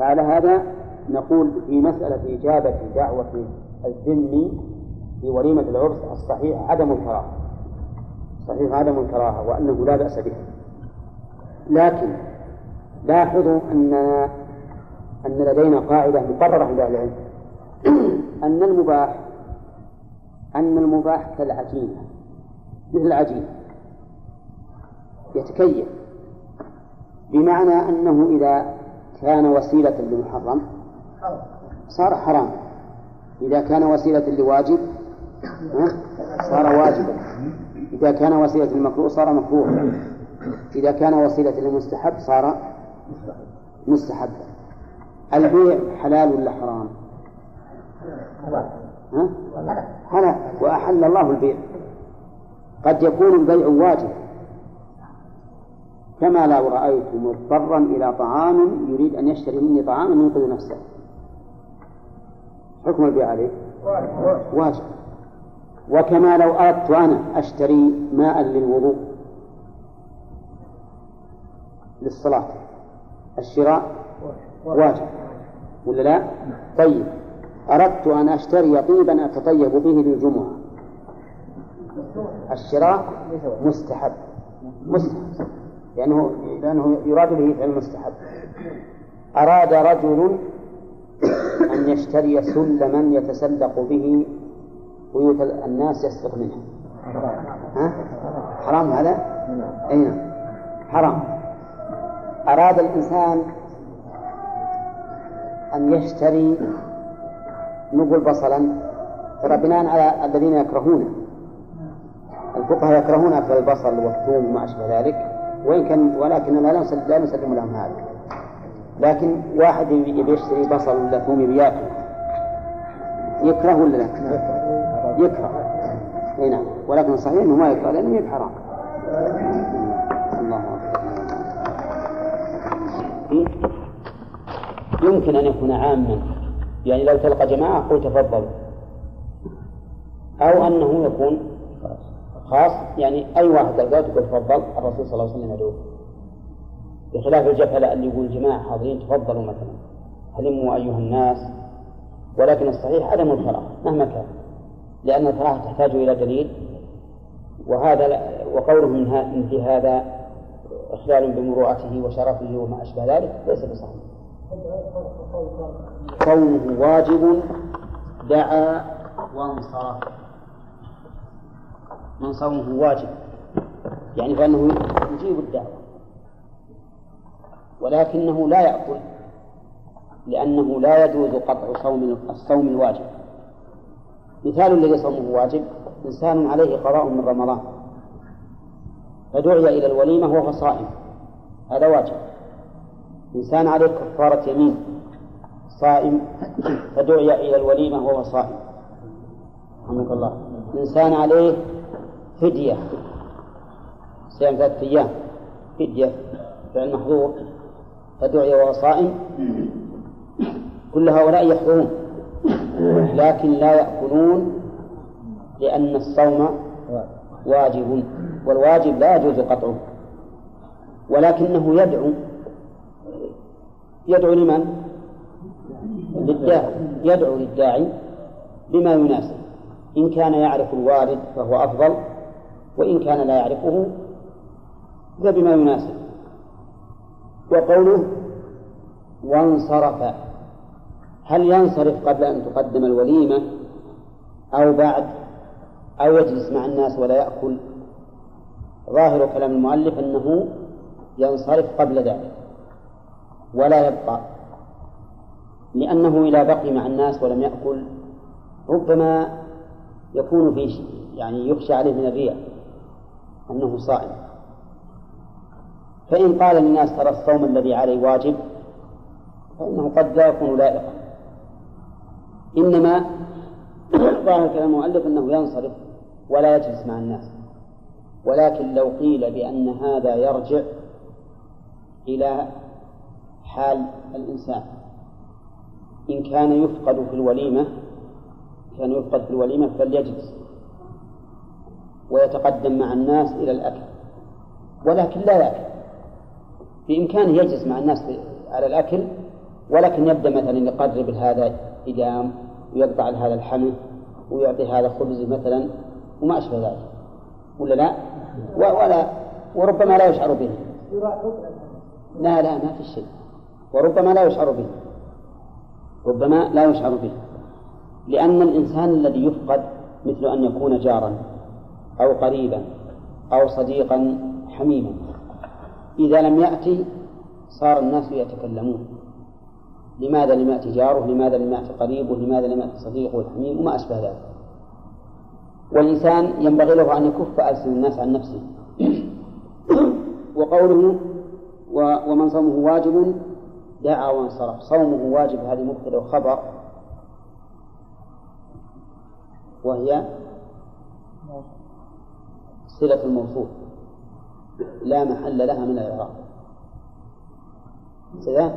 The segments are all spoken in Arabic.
فعلى هذا نقول في مسألة إجابة دعوة الذمي في وليمة العرس الصحيح عدم الكراهة. صحيح عدم الكراهة وأنه لا بأس به. لكن لاحظوا أن أن لدينا قاعدة مقررة عند أهل العلم. أن المباح أن المباح كالعجينة مثل العجين. يتكيف. بمعنى أنه إذا كان وسيلة لمحرم صار حرام. إذا كان وسيلة لواجب صار واجبا. إذا كان وسيلة للمكروه صار مكروها إذا كان وسيلة للمستحب صار مستحبا البيع حلال ولا حرام؟ ها؟ حلال. وأحل الله البيع. قد يكون البيع واجب. كما لو رأيت مضطرا إلى طعام يريد أن يشتري مني طعاما ينقذ نفسه. حكم البيع عليه؟ واجب. وكما لو أردت أنا أشتري ماء للوضوء للصلاة الشراء واجب. ولا لا؟ طيب. أردت أن أشتري طيبا أتطيب به للجمعة. الشراء مستحب. مستحب. لأنه لأنه يراد به فعل مستحب. أراد رجل أن يشتري سلما يتسلق به بيوت الناس يسرق منها ها؟ حرام هذا؟ أي نعم حرام. أراد الإنسان أن يشتري نقول بصلا. ترى بناء على الذين يكرهونه. الفقهاء يكرهون أكل البصل والثوم وما أشبه ذلك. وإن كان ولكن لا نسلم, لا نسلم لهم هذا لكن واحد يبي يشتري بصل ولا ثوم بياكل يكره ولا لا؟ يكره. أي نعم. ولكن الصحيح إنه ما يكره لأنه يبقى حرام. الله أكبر. يمكن أن يكون عاما. يعني لو تلقى جماعة قل تفضلوا. أو أنه يكون خاص يعني أي واحد تلقاه تقول تفضل الرسول صلى الله عليه وسلم يدعوه. بخلاف الجفلة اللي يقول جماعة حاضرين تفضلوا مثلا. هلموا أيها الناس. ولكن الصحيح عدم الكراهة مهما كان. لأن الكراهة تحتاج إلى دليل. وهذا وقوله من في هذا إخلال بمروءته وشرفه وما أشبه ذلك ليس بصحيح. كونه واجب دعا وانصرف من صومه واجب. يعني فإنه يجيب الدعوة. ولكنه لا يأكل لأنه لا يجوز قطع صوم الصوم الواجب. مثال الذي صومه واجب إنسان عليه قضاء من رمضان. فدعي إلى الوليمة وهو صائم. هذا واجب. إنسان عليه كفارة يمين صائم فدعي إلى الوليمة وهو صائم. رحمك الله. إنسان عليه فدية صيام ثلاثة أيام فدية فعل محظور. فدعي وهو صائم. كل هؤلاء يحضرون. لكن لا يأكلون لأن الصوم واجب. والواجب لا يجوز قطعه. ولكنه يدعو. يدعو لمن؟ للداعي. يدعو للداعي بما يناسب. إن كان يعرف الوارد فهو أفضل. وإن كان لا يعرفه فبما يناسب. وقوله وانصرف هل ينصرف قبل أن تقدم الوليمة أو بعد؟ أو يجلس مع الناس ولا يأكل؟ ظاهر كلام المؤلف أنه ينصرف قبل ذلك ولا يبقى لأنه إذا بقي مع الناس ولم يأكل ربما يكون في يعني يخشى عليه من الرياء أنه صائم. فإن قال للناس ترى الصوم الذي عليه واجب فإنه قد لا يكون لائقا. إنما ظاهر كلام المؤلف أنه ينصرف ولا يجلس مع الناس. ولكن لو قيل بأن هذا يرجع إلى حال الإنسان إن كان يفقد في الوليمة كان يفقد في الوليمة فليجلس. ويتقدم مع الناس إلى الأكل. ولكن لا يأكل. بإمكانه يجلس مع الناس على الأكل ولكن يبدأ مثلا يقرب هذا إدام ويقطع هذا الحمل ويعطي هذا خبز مثلا وما أشبه ذلك. ولا لا؟ ولا. وربما لا يشعر به. لا لا ما في شيء. وربما لا يشعر به. ربما لا يشعر به. لأن الإنسان الذي يفقد مثل أن يكون جارا. أو قريبا أو صديقا حميما. إذا لم يأتي صار الناس يتكلمون. لماذا لم يأتي جاره؟ لماذا لم يأتي قريبه؟ لماذا لم يأتي صديقه الحميم؟ وما أشبه ذلك. والإنسان ينبغي له أن يكف ألسن الناس عن نفسه. وقوله ومن صومه واجب دعا وانصرف. صومه واجب هذه مبتدأ وخبر وهي صلة الموصول. لا محل لها من الإعراب. كذا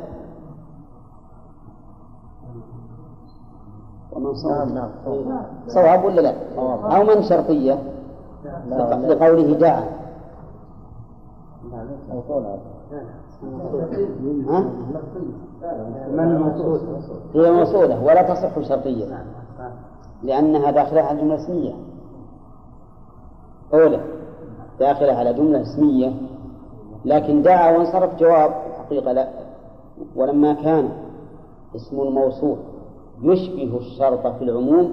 ومن صوم. نعم نعم صواب ولا لا؟ أو من شرطية؟ لقوله دعا ها؟ هي موصولة ولا تصح شرطية. لأنها داخلة على جملة اسمية. أولى. داخلة على جملة اسمية لكن دعا وانصرف جواب حقيقة لا ولما كان اسم الموصول يشبه الشرط في العموم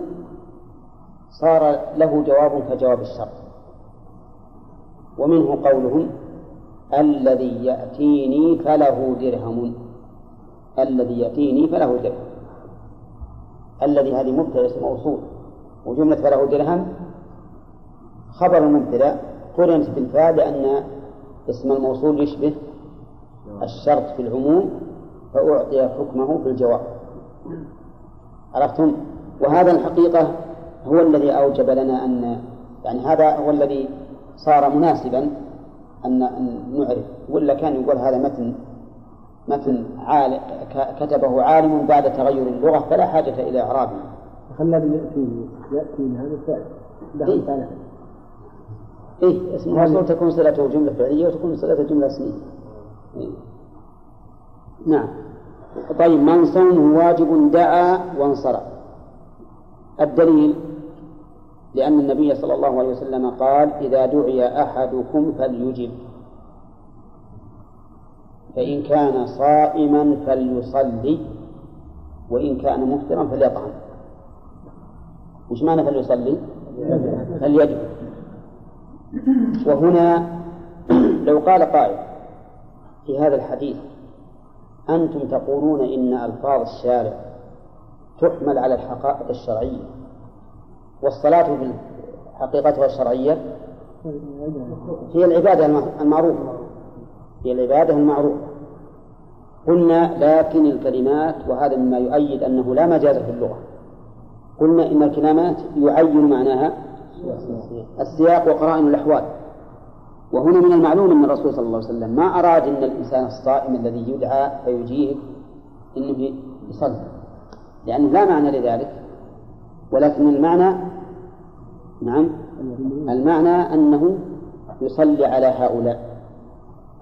صار له جواب كجواب الشرط. ومنه قولهم الذي يأتيني فله درهم الذي يأتيني فله درهم. الذي هذه مبتدأ اسم موصول وجملة فله درهم خبر المبتدأ قرنت بالفاء لأن اسم الموصول يشبه الشرط في العموم فأعطي حكمه في الجواب عرفتم؟ وهذا الحقيقة هو الذي أوجب لنا أن يعني هذا هو الذي صار مناسبا أن نعرف. ولا كان يقول هذا متن متن عال... كتبه عالم بعد تغير اللغة فلا حاجة إلى إعرابه. الذي يأتي يأتي هذا الفعل. إيه؟ اسم الموصول تكون صلته جملة فعلية وتكون صلته جملة اسمية. إيه؟ نعم. طيب من صومه واجب دعا وانصرف. الدليل لأن النبي صلى الله عليه وسلم قال إذا دعي أحدكم فليجب فإن كان صائما فليصلي وإن كان مفطرا فليطعم وش معنى فليصلي؟ فليجب وهنا لو قال قائل في هذا الحديث أنتم تقولون إن ألفاظ الشارع تحمل على الحقائق الشرعية والصلاة حقيقتها الشرعية هي العبادة المعروفة. هي العبادة المعروفة. قلنا لكن الكلمات وهذا مما يؤيد أنه لا مجاز في اللغة. قلنا إن الكلمات يعين معناها السياق وقرائن الأحوال. وهنا من المعلوم أن الرسول صلى الله عليه وسلم ما أراد أن الإنسان الصائم الذي يدعى فيجيب أنه يصلي. لأنه لا معنى لذلك ولكن المعنى نعم المعنى أنه يصلي على هؤلاء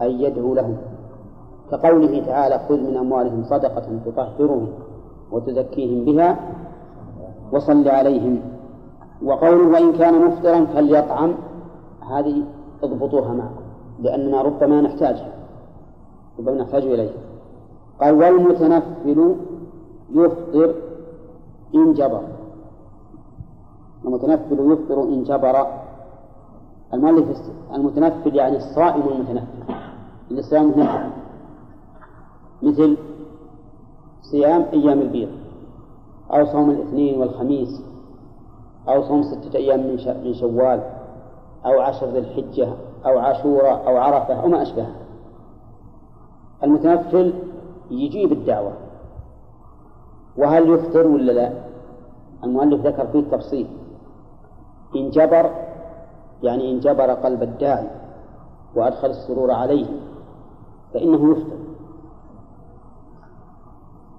أي يدعو لهم. كقوله تعالى خذ من أموالهم صدقة تطهرهم وتزكيهم بها وصل عليهم. وقوله وإن كان مفطرا فليطعم هذه اضبطوها معكم لأننا ربما نحتاجها ربما نحتاج إليها. قال والمتنفل يفطر إن جبر. المتنفل يفطر إن جبر. المؤلف المتنفل يعني الصائم المتنفل. الإسلام مثل مثل صيام أيام البيض أو صوم الاثنين والخميس. أو صوم ستة أيام من شوال أو عشر ذي الحجة أو عاشوراء أو عرفة أو ما أشبه. المتنفل يجيب الدعوة. وهل يفطر ولا لا؟ المؤلف ذكر فيه تفصيل إن جبر يعني إن جبر قلب الداعي وأدخل السرور عليه فإنه يفطر.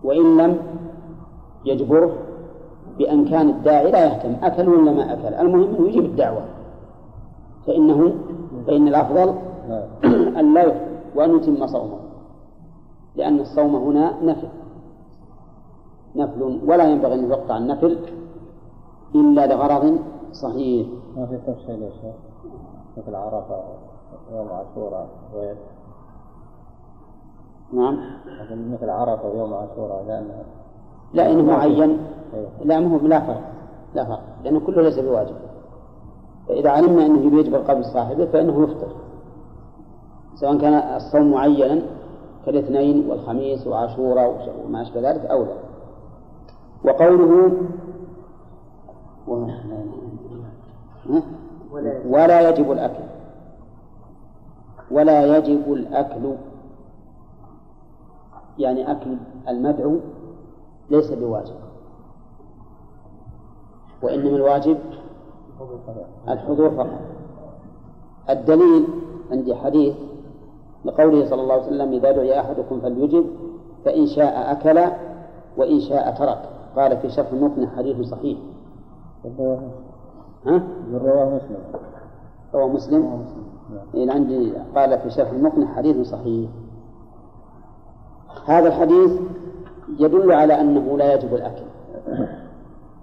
وإن لم يجبره بأن كان الداعي لا يهتم أكل ولا ما أكل؟ المهم أنه يجيب الدعوة. فإنه فإن الأفضل أن لا يفطر وأن يتم صومه. لأن الصوم هنا نفع نفل ولا ينبغي أن يوقع النفل إلا لغرض صحيح. ما في تفصيل يا شيخ مثل عرفة يوم عاشوراء غير نعم. مثل عرفة ويوم عاشوراء لأنه لا إنه معين. لا ما لا فرق لا فرق لأنه كله ليس بواجب. فإذا علمنا أنه يجب القبل صاحبه فإنه يفطر. سواء كان الصوم معينا كالاثنين والخميس وعاشوراء وما أشبه ذلك أو لا. وقوله ولا يجب الأكل. ولا يجب الأكل. يعني أكل المدعو ليس بواجب. وإنما الواجب الحضور فقط. الدليل عندي حديث لقوله صلى الله عليه وسلم إذا دعي أحدكم فليجب فإن شاء أكل وإن شاء ترك. قال في شرح المقنع حديث صحيح. ها؟ رواه مسلم. رواه مسلم إيه عندي قال في شرح المقنع حديث صحيح. هذا الحديث يدل على أنه لا يجب الأكل.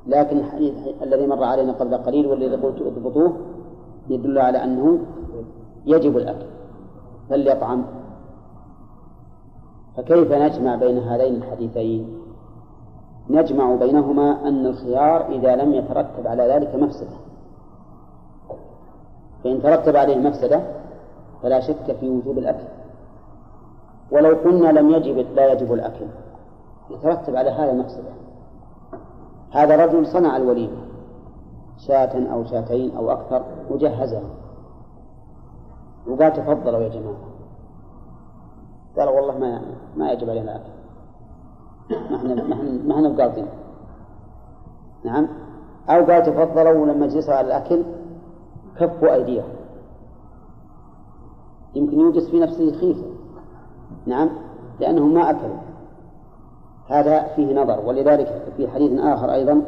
لكن الحديث الذي مر علينا قبل قليل والذي قلت اضبطوه يدل على أنه يجب الأكل فليطعم. فكيف نجمع بين هذين الحديثين؟ نجمع بينهما أن الخيار إذا لم يترتب على ذلك مفسدة. فإن ترتب عليه مفسدة فلا شك في وجوب الأكل. ولو قلنا لم يجب لا يجب الأكل. يترتب على هذا مفسدة. هذا رجل صنع الوليمة شاة أو شاتين أو أكثر وجهزها وقال تفضلوا يا جماعة. قال والله ما ما يجب علينا الأكل ما إحنا ما إحنا بقاطين. نعم؟ أو قال تفضلوا لما جلسوا على الأكل كفوا أيديهم. يمكن يوجد في نفسه خيفة. نعم؟ لأنهم ما أكلوا. هذا فيه نظر. ولذلك في حديث آخر أيضا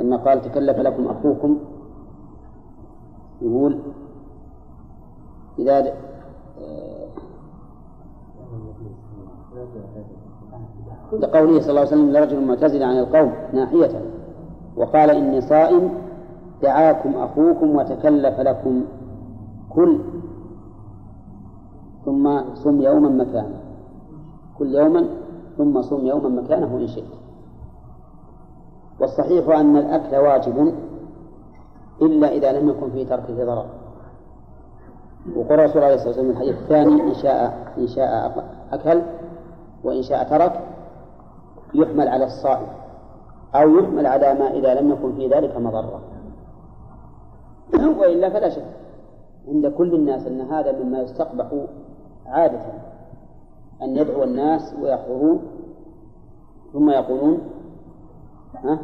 لما قال تكلف لكم أخوكم يقول إذا لقوله صلى الله عليه وسلم لرجل معتزل عن القوم ناحية وقال إني صائم دعاكم أخوكم وتكلف لكم كل ثم صم يوما مكانه. كل يوما ثم صم يوما مكانه إن شئت. والصحيح أن الأكل واجب إلا إذا لم يكن في تركه ضرر. وقال رسول الله صلى الله عليه وسلم الحديث الثاني إن شاء إن شاء أكل وإن شاء ترك يحمل على الصائم أو يحمل على ما إذا لم يكن في ذلك مضرة. وإلا فلا شك عند كل الناس أن هذا مما يستقبح عادة. أن يدعو الناس ويحضرون ثم يقولون ها؟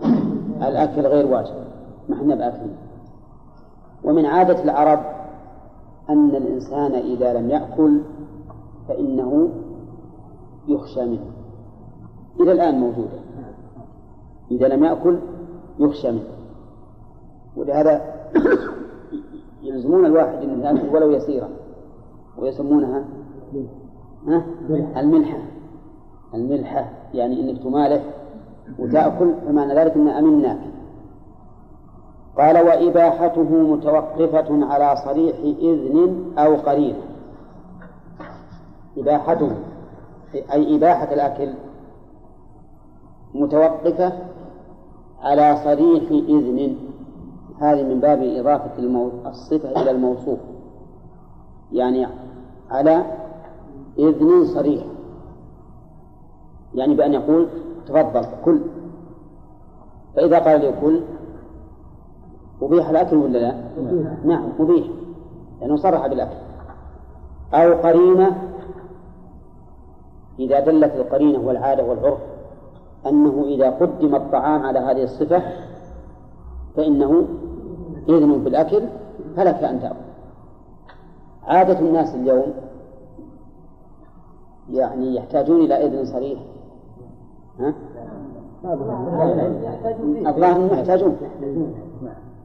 الأكل غير واجب ما إحنا بأكل ومن عادة العرب أن الإنسان إذا لم يأكل فإنه يخشى منه. إلى الآن موجودة. إذا لم يأكل يخشى منه. ولهذا يلزمون الواحد أنه يأكل ولو يسيرا ويسمونها ها؟ الملحة. الملحة يعني أنك تمالح وتأكل فمعنى ذلك أن أمناك. قال وإباحته متوقفة على صريح إذن أو قرينة إباحته أي إباحة الأكل متوقفة على صريح إذن. هذه من باب إضافة الصفة إلى الموصوف. يعني على إذن صريح. يعني بأن يقول تفضل كل. فإذا قال لي كل أبيح الأكل ولا لا؟ نعم أبيح. لأنه صرح بالأكل. أو قرينة. إذا دلت القرينة والعادة والعرف أنه إذا قدم الطعام على هذه الصفة فإنه إذن بالأكل فلك أن تأكل. عادة الناس اليوم يعني يحتاجون إلى إذن صريح. ها؟ الظاهر يحتاجون.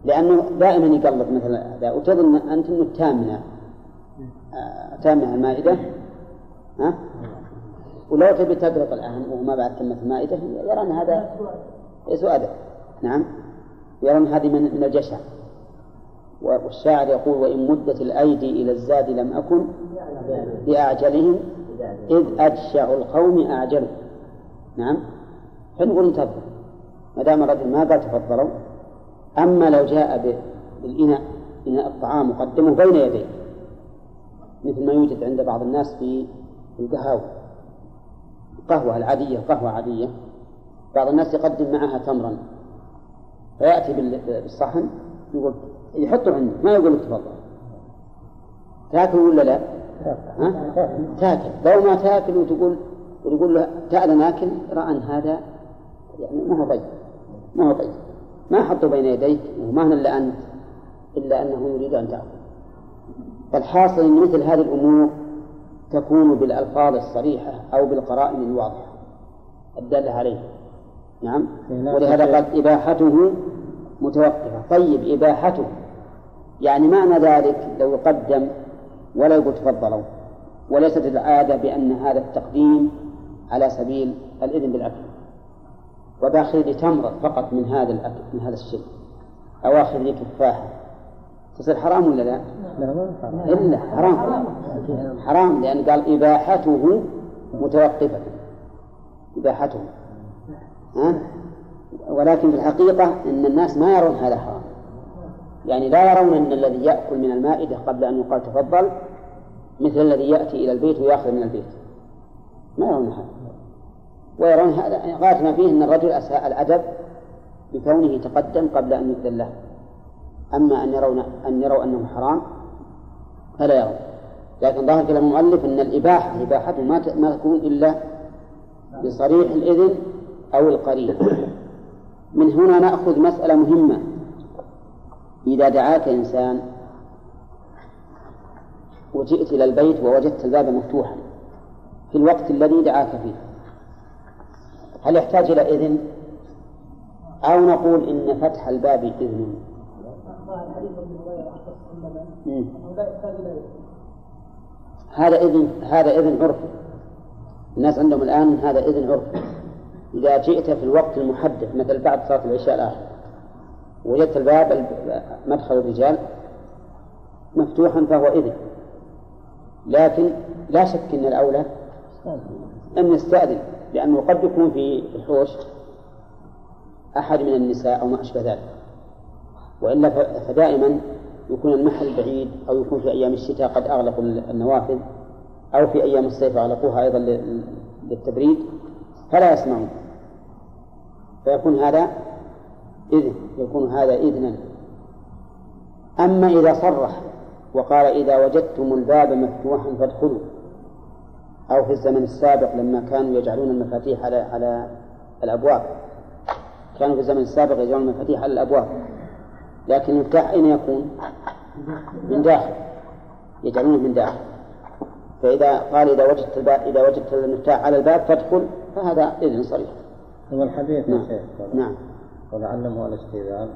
لأنه دائما يقلط مثل هذا. وتظن أنت أنه تامنة تامنة المائدة. ها؟ ولو تبي تقرق الآن وهو ما بعد تمت المائدة يرى أن هذا سوء أدب. نعم. يرى أن هذه من من الجشع والشاعر يقول وإن مدت الأيدي إلى الزاد لم أكن بأعجلهم إذ أجشع القوم أعجل. نعم. فنقول انتظروا ما دام الرجل ما قال تفضلوا أما لو جاء بالإناء إناء الطعام وقدمه بين يديه مثل ما يوجد عند بعض الناس في القهاوي القهوة العادية قهوة عادية. بعض الناس يقدم معها تمرا. فيأتي بالصحن يقول يحطه عنده ما يقول لك تفضل. تاكل ولا لا؟ ها؟ تاكل. لو ما تاكل وتقول وتقول له تعال ناكل رأى أن هذا يعني ما هو طيب. ما هو طيب. ما حطه بين يديك وما هنا إلا انت إلا أنه يريد أن تأكل. فالحاصل إن مثل هذه الأمور تكون بالألفاظ الصريحة أو بالقرائن الواضحة. الداله عليه. نعم؟ ولهذا قال إباحته متوقفة. طيب إباحته. يعني معنى ذلك لو يقدم ولا يقول تفضلوا وليست العادة بأن هذا التقديم على سبيل الإذن بالأكل. وباخذ لي تمرة فقط من هذا الأكل من هذا الشيء. أو آخذ لي تفاحة تصير حرام ولا لا؟ لا حرام. إلا حرام. حرام لأن قال إباحته متوقفة. إباحته. ها؟ ولكن في الحقيقة أن الناس ما يرون هذا حرام. يعني لا يرون أن الذي يأكل من المائدة قبل أن يقال تفضل مثل الذي يأتي إلى البيت ويأخذ من البيت. ما يرون هذا. ويرون هذا. غاية ما فيه أن الرجل أساء الأدب بكونه تقدم قبل أن يؤذن له. أما أن يرون أن يروا أنه حرام فلا يرون. لكن ظاهر كلام المؤلف أن الإباحة إباحته ما ما تكون إلا بصريح الإذن أو القرين من هنا نأخذ مسألة مهمة. إذا دعاك إنسان وجئت إلى البيت ووجدت الباب مفتوحا في الوقت الذي دعاك فيه هل يحتاج إلى إذن؟ أو نقول إن فتح الباب إذن؟ هذا إذن هذا إذن عرفي الناس عندهم الآن هذا إذن عرفي إذا جئت في الوقت المحدد مثل بعد صلاة العشاء الآخر وجدت الباب مدخل الرجال مفتوحا فهو إذن. لكن لا شك أن الأولى أن يستأذن لأنه قد يكون في الحوش أحد من النساء أو ما أشبه ذلك. وإلا فدائما يكون المحل بعيد أو يكون في أيام الشتاء قد أغلقوا النوافذ أو في أيام الصيف أغلقوها أيضا للتبريد فلا يسمعون. فيكون هذا إذن يكون هذا إذنا. أما إذا صرح وقال إذا وجدتم الباب مفتوحا فادخلوا. أو في الزمن السابق لما كانوا يجعلون المفاتيح على على الأبواب. كانوا في الزمن السابق يجعلون المفاتيح على الأبواب. لكن المفتاح أين يكون؟ من داخل. يجعلونه من داخل. فإذا قال إذا وجدت الباب إذا وجدت المفتاح على الباب فادخل فهذا إذن صريح. هو الحديث نعم. نعم. ولعلمه الاستئذان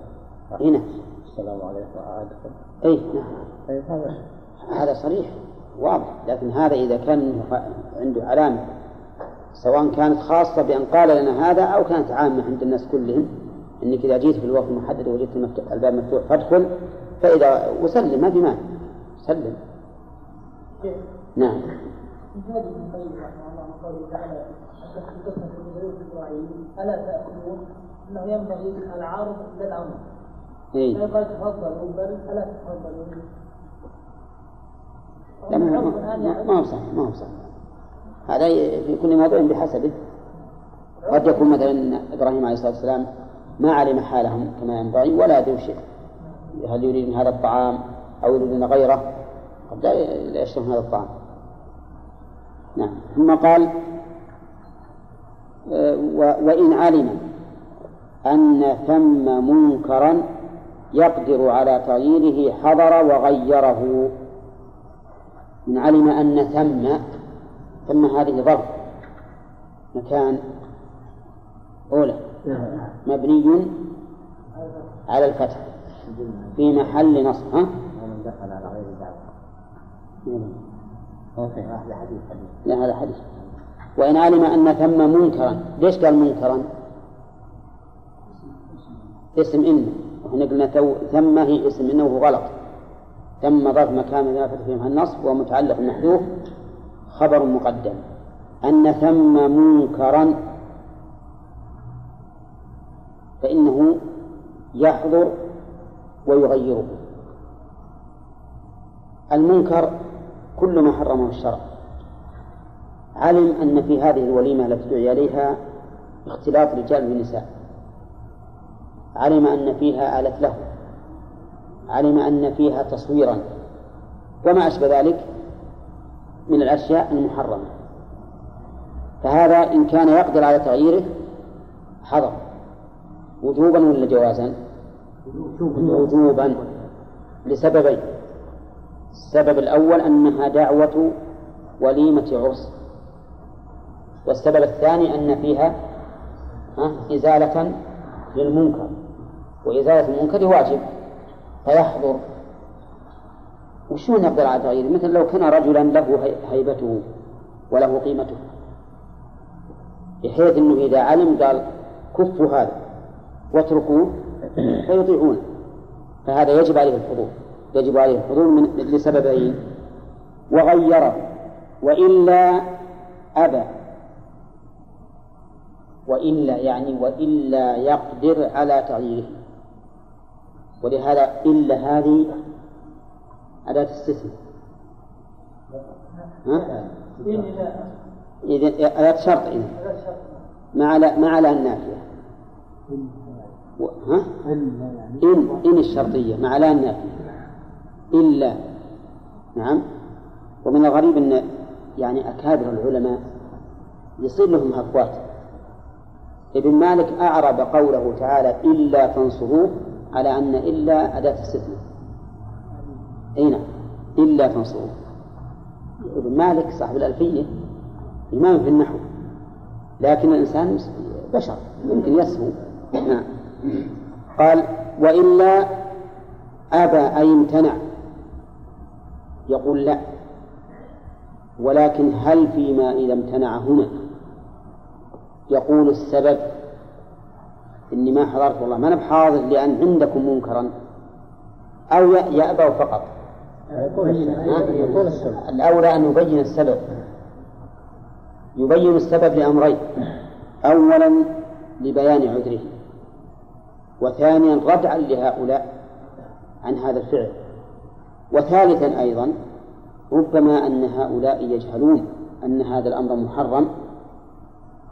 هنا السلام عليكم. أدخل أي نعم. طيب هذا هذا صريح واضح. لكن هذا إذا كان عنده علامة سواء كانت خاصة بأن قال لنا هذا أو كانت عامة عند الناس كلهم أنك إذا جيت في الوقت المحدد وجدت المفتوح الباب مفتوح فادخل فإذا وسلم ما في مانع. سلم. نعم. هذه القيم رحمه الله من قوله تعالى التي في إنه ينبغي العرض للأمر. إيه؟ لا يقال تفضلوا بل ألا تفضلوا لا ما ما- ما هو صحيح ما هو صحيح. هذا في كل موضوع بحسبه. قد يكون مثلا إبراهيم عليه الصلاة والسلام ما علم حالهم كما ينبغي ولا يدري شيء. هل يريد هذا الطعام أو يريدون غيره؟ قد لا يشتهون هذا الطعام. نعم. ثم قال آه، وإن علم. أن ثم منكرا يقدر على تغييره حضر وغيره إن علم أن ثم ثم هذه ظرف مكان أولى مبني على الفتح في محل نصب ها؟ دخل على غير دعوة. أوكي هذا حديث حديث لا هذا حديث وإن علم أن ثم منكرا ليش قال منكرا اسم إن وإحنا قلنا تو ثم هي اسم إنه وهو غلط. ثم ظرف مكان لا فتح النصب ومتعلق محذوف خبر مقدم. أن ثم منكرا فإنه يحضر ويغيره. المنكر كل ما حرمه الشرع. علم أن في هذه الوليمة التي دعي إليها اختلاط رجال بالنساء علم أن فيها آلة له. علم أن فيها تصويرا. وما أشبه ذلك من الأشياء المحرمة. فهذا إن كان يقدر على تغييره حضر. وجوبا ولا جوازا؟ وجوبا. لسببين. السبب الأول أنها دعوة وليمة عرس. والسبب الثاني أن فيها إزالة للمنكر. وإزالة المنكر واجب. فيحضر. وشلون يقدر على تغييره مثل لو كان رجلا له هيبته وله قيمته. بحيث أنه إذا علم قال كفوا هذا واتركوه فيطيعونه فهذا يجب عليه الحضور. يجب عليه الحضور من لسببين. وغيره. وإلا أبى. وإلا يعني وإلا يقدر على تغييره. ولهذا إلا هذه أداة استثناء؟ إذا أداة شرط إذا. ما على ما على النافية. ها؟ إن إن الشرطية مع لا النافية. إلا. نعم. ومن الغريب أن يعني أكابر العلماء يصير لهم هفوات. ابن مالك أعرب قوله تعالى إلا تنصروه على أن إلا أداة استثناء أي نعم. إلا تنصروه ابن مالك صاحب الألفية إمام في النحو. لكن الإنسان بشر. يمكن يسهو. نعم. قال وإلا أبى أي امتنع يقول لا. ولكن هل فيما إذا امتنع هنا؟ يقول السبب إني ما حضرت والله ما أنا بحاضر لأن عندكم منكرا. أو يأبى فقط. الأولى أن يبين السبب. يبين السبب لأمرين. أولا لبيان عذره. وثانيا ردعا لهؤلاء عن هذا الفعل. وثالثا أيضا ربما أن هؤلاء يجهلون أن هذا الأمر محرم.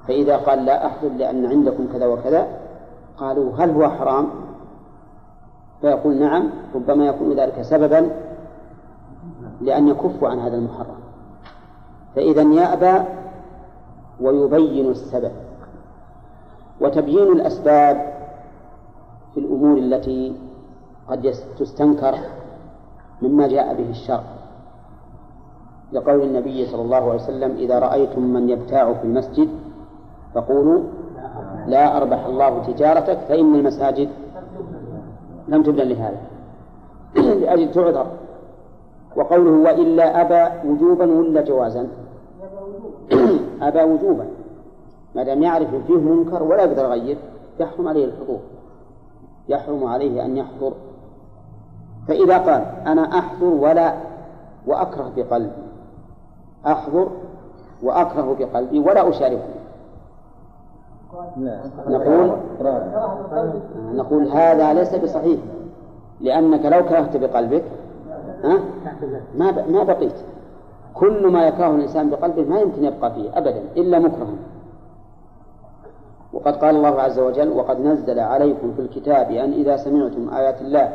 فإذا قال لا أحضر لأن عندكم كذا وكذا قالوا هل هو حرام؟ فيقول نعم ربما يكون ذلك سببا لأن يكفوا عن هذا المحرم. فإذا يأبى ويبين السبب. وتبيين الأسباب في الأمور التي قد تستنكر مما جاء به الشرع. لقول النبي صلى الله عليه وسلم إذا رأيتم من يبتاع في المسجد فقولوا لا أربح الله تجارتك فإن المساجد لم تبنى لهذا. لأجل تعذر. وقوله وإلا أبى وجوبا ولا جوازا. أبى وجوبا. ما دام يعرف فيه منكر ولا يقدر يغير يحرم عليه الحضور. يحرم عليه أن يحضر. فإذا قال أنا أحضر ولا وأكره بقلبي. أحضر وأكره بقلبي ولا أشاركه. نقول نقول هذا ليس بصحيح لأنك لو كرهت بقلبك ها؟ ما ما بقيت. كل ما يكرهه الإنسان بقلبه ما يمكن يبقى فيه أبدا إلا مكرها. وقد قال الله عز وجل وقد نزل عليكم في الكتاب أن إذا سمعتم آيات الله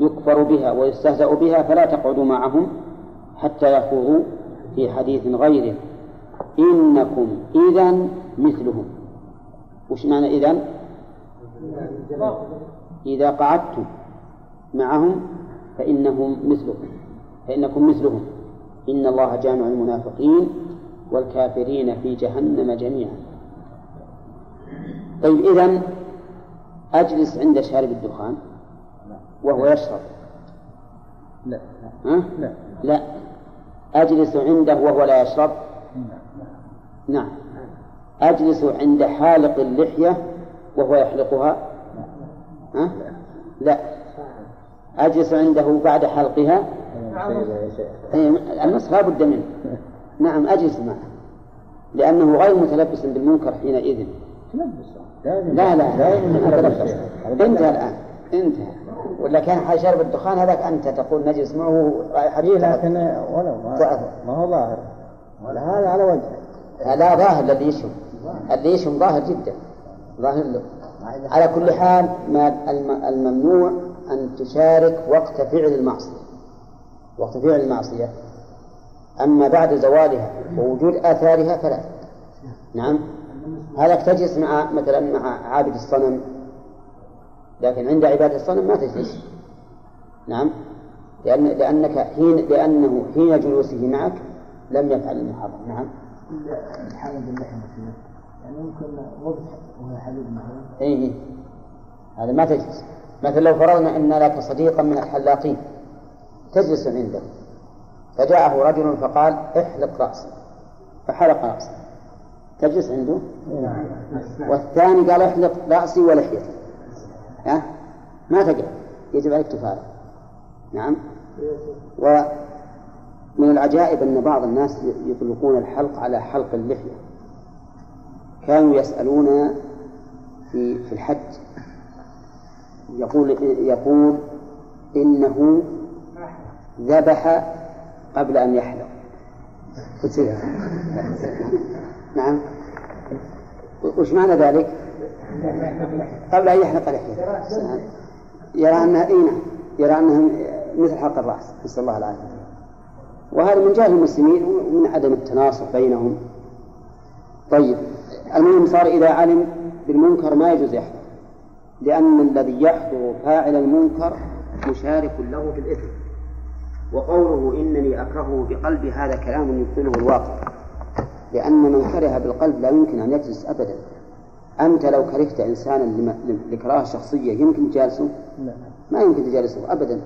يكفر بها ويستهزأ بها فلا تقعدوا معهم حتى يخوضوا في حديث غيره. إنكم إذا مثلهم. وش معنى إذا إذا قعدتم معهم فإنهم مثلكم فإنكم مثلهم. إن الله جامع المنافقين والكافرين في جهنم جميعا. طيب إذا أجلس عند شارب الدخان وهو يشرب. لا. ها؟ لا. لا. أجلس عنده وهو لا يشرب؟ نعم. أجلس عند حالق اللحية وهو يحلقها؟ ها؟ لا. أجلس عنده بعد حلقها؟ إيه، النص لا بد منه. نعم أجلس معه. لأنه غير متلبس بالمنكر حينئذ. لا لا انتهى الآن. انتهى. ولا كان شرب الدخان هذاك أنت تقول نجلس معه. رائحة إيه لكن ولو ما, ما هو ظاهر. هذا على وجهه. لا ظاهر الذي يشم. اللي يشم ظاهر جدا. ظاهر له. على كل حال ما الممنوع أن تشارك وقت فعل المعصية. وقت فعل المعصية. أما بعد زوالها ووجود آثارها فلا. نعم. هذا تجلس مع مثلا مع عابد الصنم. لكن عند عبادة الصنم ما تجلس. نعم. لأن لأنك حين لأنه حين جلوسه معك لم يفعل المحرم نعم. الحال باللحم يعني ممكن وقت وهو حليب مثلا. اي هذا ما تجلس. مثلا لو فرضنا إن لك صديقا من الحلاقين تجلس عنده. فجاءه رجل فقال احلق راسي فحلق راسه تجلس عنده؟ والثاني قال احلق رأسي ولحيتي. ها؟ ما تقع يجب عليك تفارق. نعم؟ ومن العجائب أن بعض الناس يطلقون الحلق على حلق اللحية. كانوا يسألون في في الحج. يقول يقول إنه ذبح قبل أن يحلق. نعم. وش معنى ذلك؟ قبل أن يحلق لحيته يرى أنها إيه نعم يرى أنها مثل حلق الرأس. نسأل الله العافية. وهذا من جهل المسلمين ومن عدم التناصح بينهم. طيب المهم صار إذا علم بالمنكر ما يجوز يحضر لأن الذي يحضر فاعل المنكر مشارك له في الإثم. وقوله إنني أكرهه بقلبي هذا كلام يبطله الواقع لأن من كره بالقلب لا يمكن أن يجلس أبدا. أنت لو كرهت إنسانا لكراهة شخصية يمكن تجالسه؟ ما يمكن تجالسه أبدا.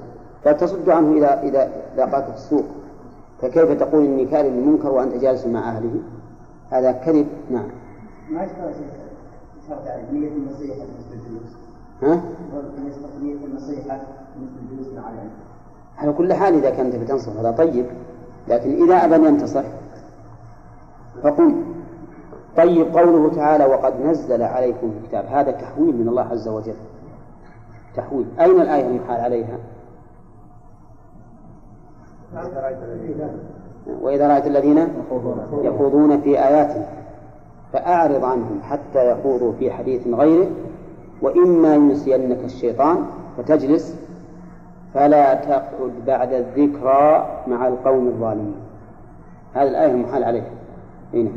بل تصد عنه إذا إذا لاقاك في السوق. فكيف تقول إني كاره للمنكر وأنت جالس مع أهله؟ هذا كذب نعم. ما يشترط نية النصيحة مثل الجلوس ها؟ نية النصيحة مثل الجلوس مع العلم على كل حال إذا كانت بتنصح هذا طيب لكن إذا أبى أن ينتصح فقل. طيب قوله تعالى وقد نزل عليكم الكتاب. هذا تحويل من الله عز وجل. تحويل. أين الآية المحال عليها؟ وإذا رأيت الذين يخوضون. في آياتنا فأعرض عنهم حتى يخوضوا في حديث غيره وإما ينسينك الشيطان فتجلس فلا تقعد بعد الذكرى مع القوم الظالمين. هذه الآية المحال عليها هنا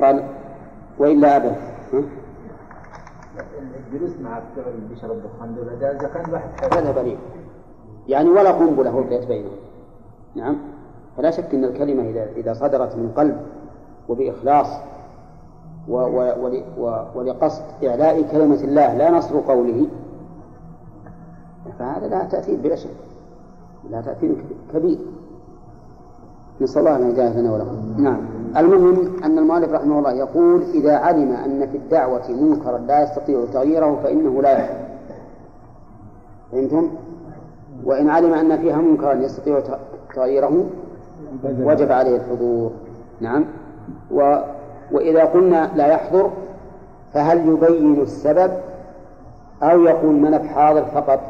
قال وإلا أبدا. الجلوس مع اللي بيشرب الدخان إذا كان واحد هذا بريء يعني ولا قنبلة ألقيت بينهم. نعم. فلا شك أن الكلمة إذا إذا صدرت من قلب وبإخلاص و و و ولقصد إعلاء كلمة الله لا نصر قوله فهذا لا تأثير بلا شك. لا تأثير كبير. نسأل الله أن يجعل لنا ولكم نعم. المهم أن المؤلف رحمه الله يقول إذا علم أن في الدعوة منكرا لا يستطيع تغييره فإنه لا يحضر فهمتم؟ وإن علم أن فيها منكرا يستطيع تغييره وجب عليه الحضور. نعم. و وإذا قلنا لا يحضر فهل يبين السبب أو يقول من حاضر فقط؟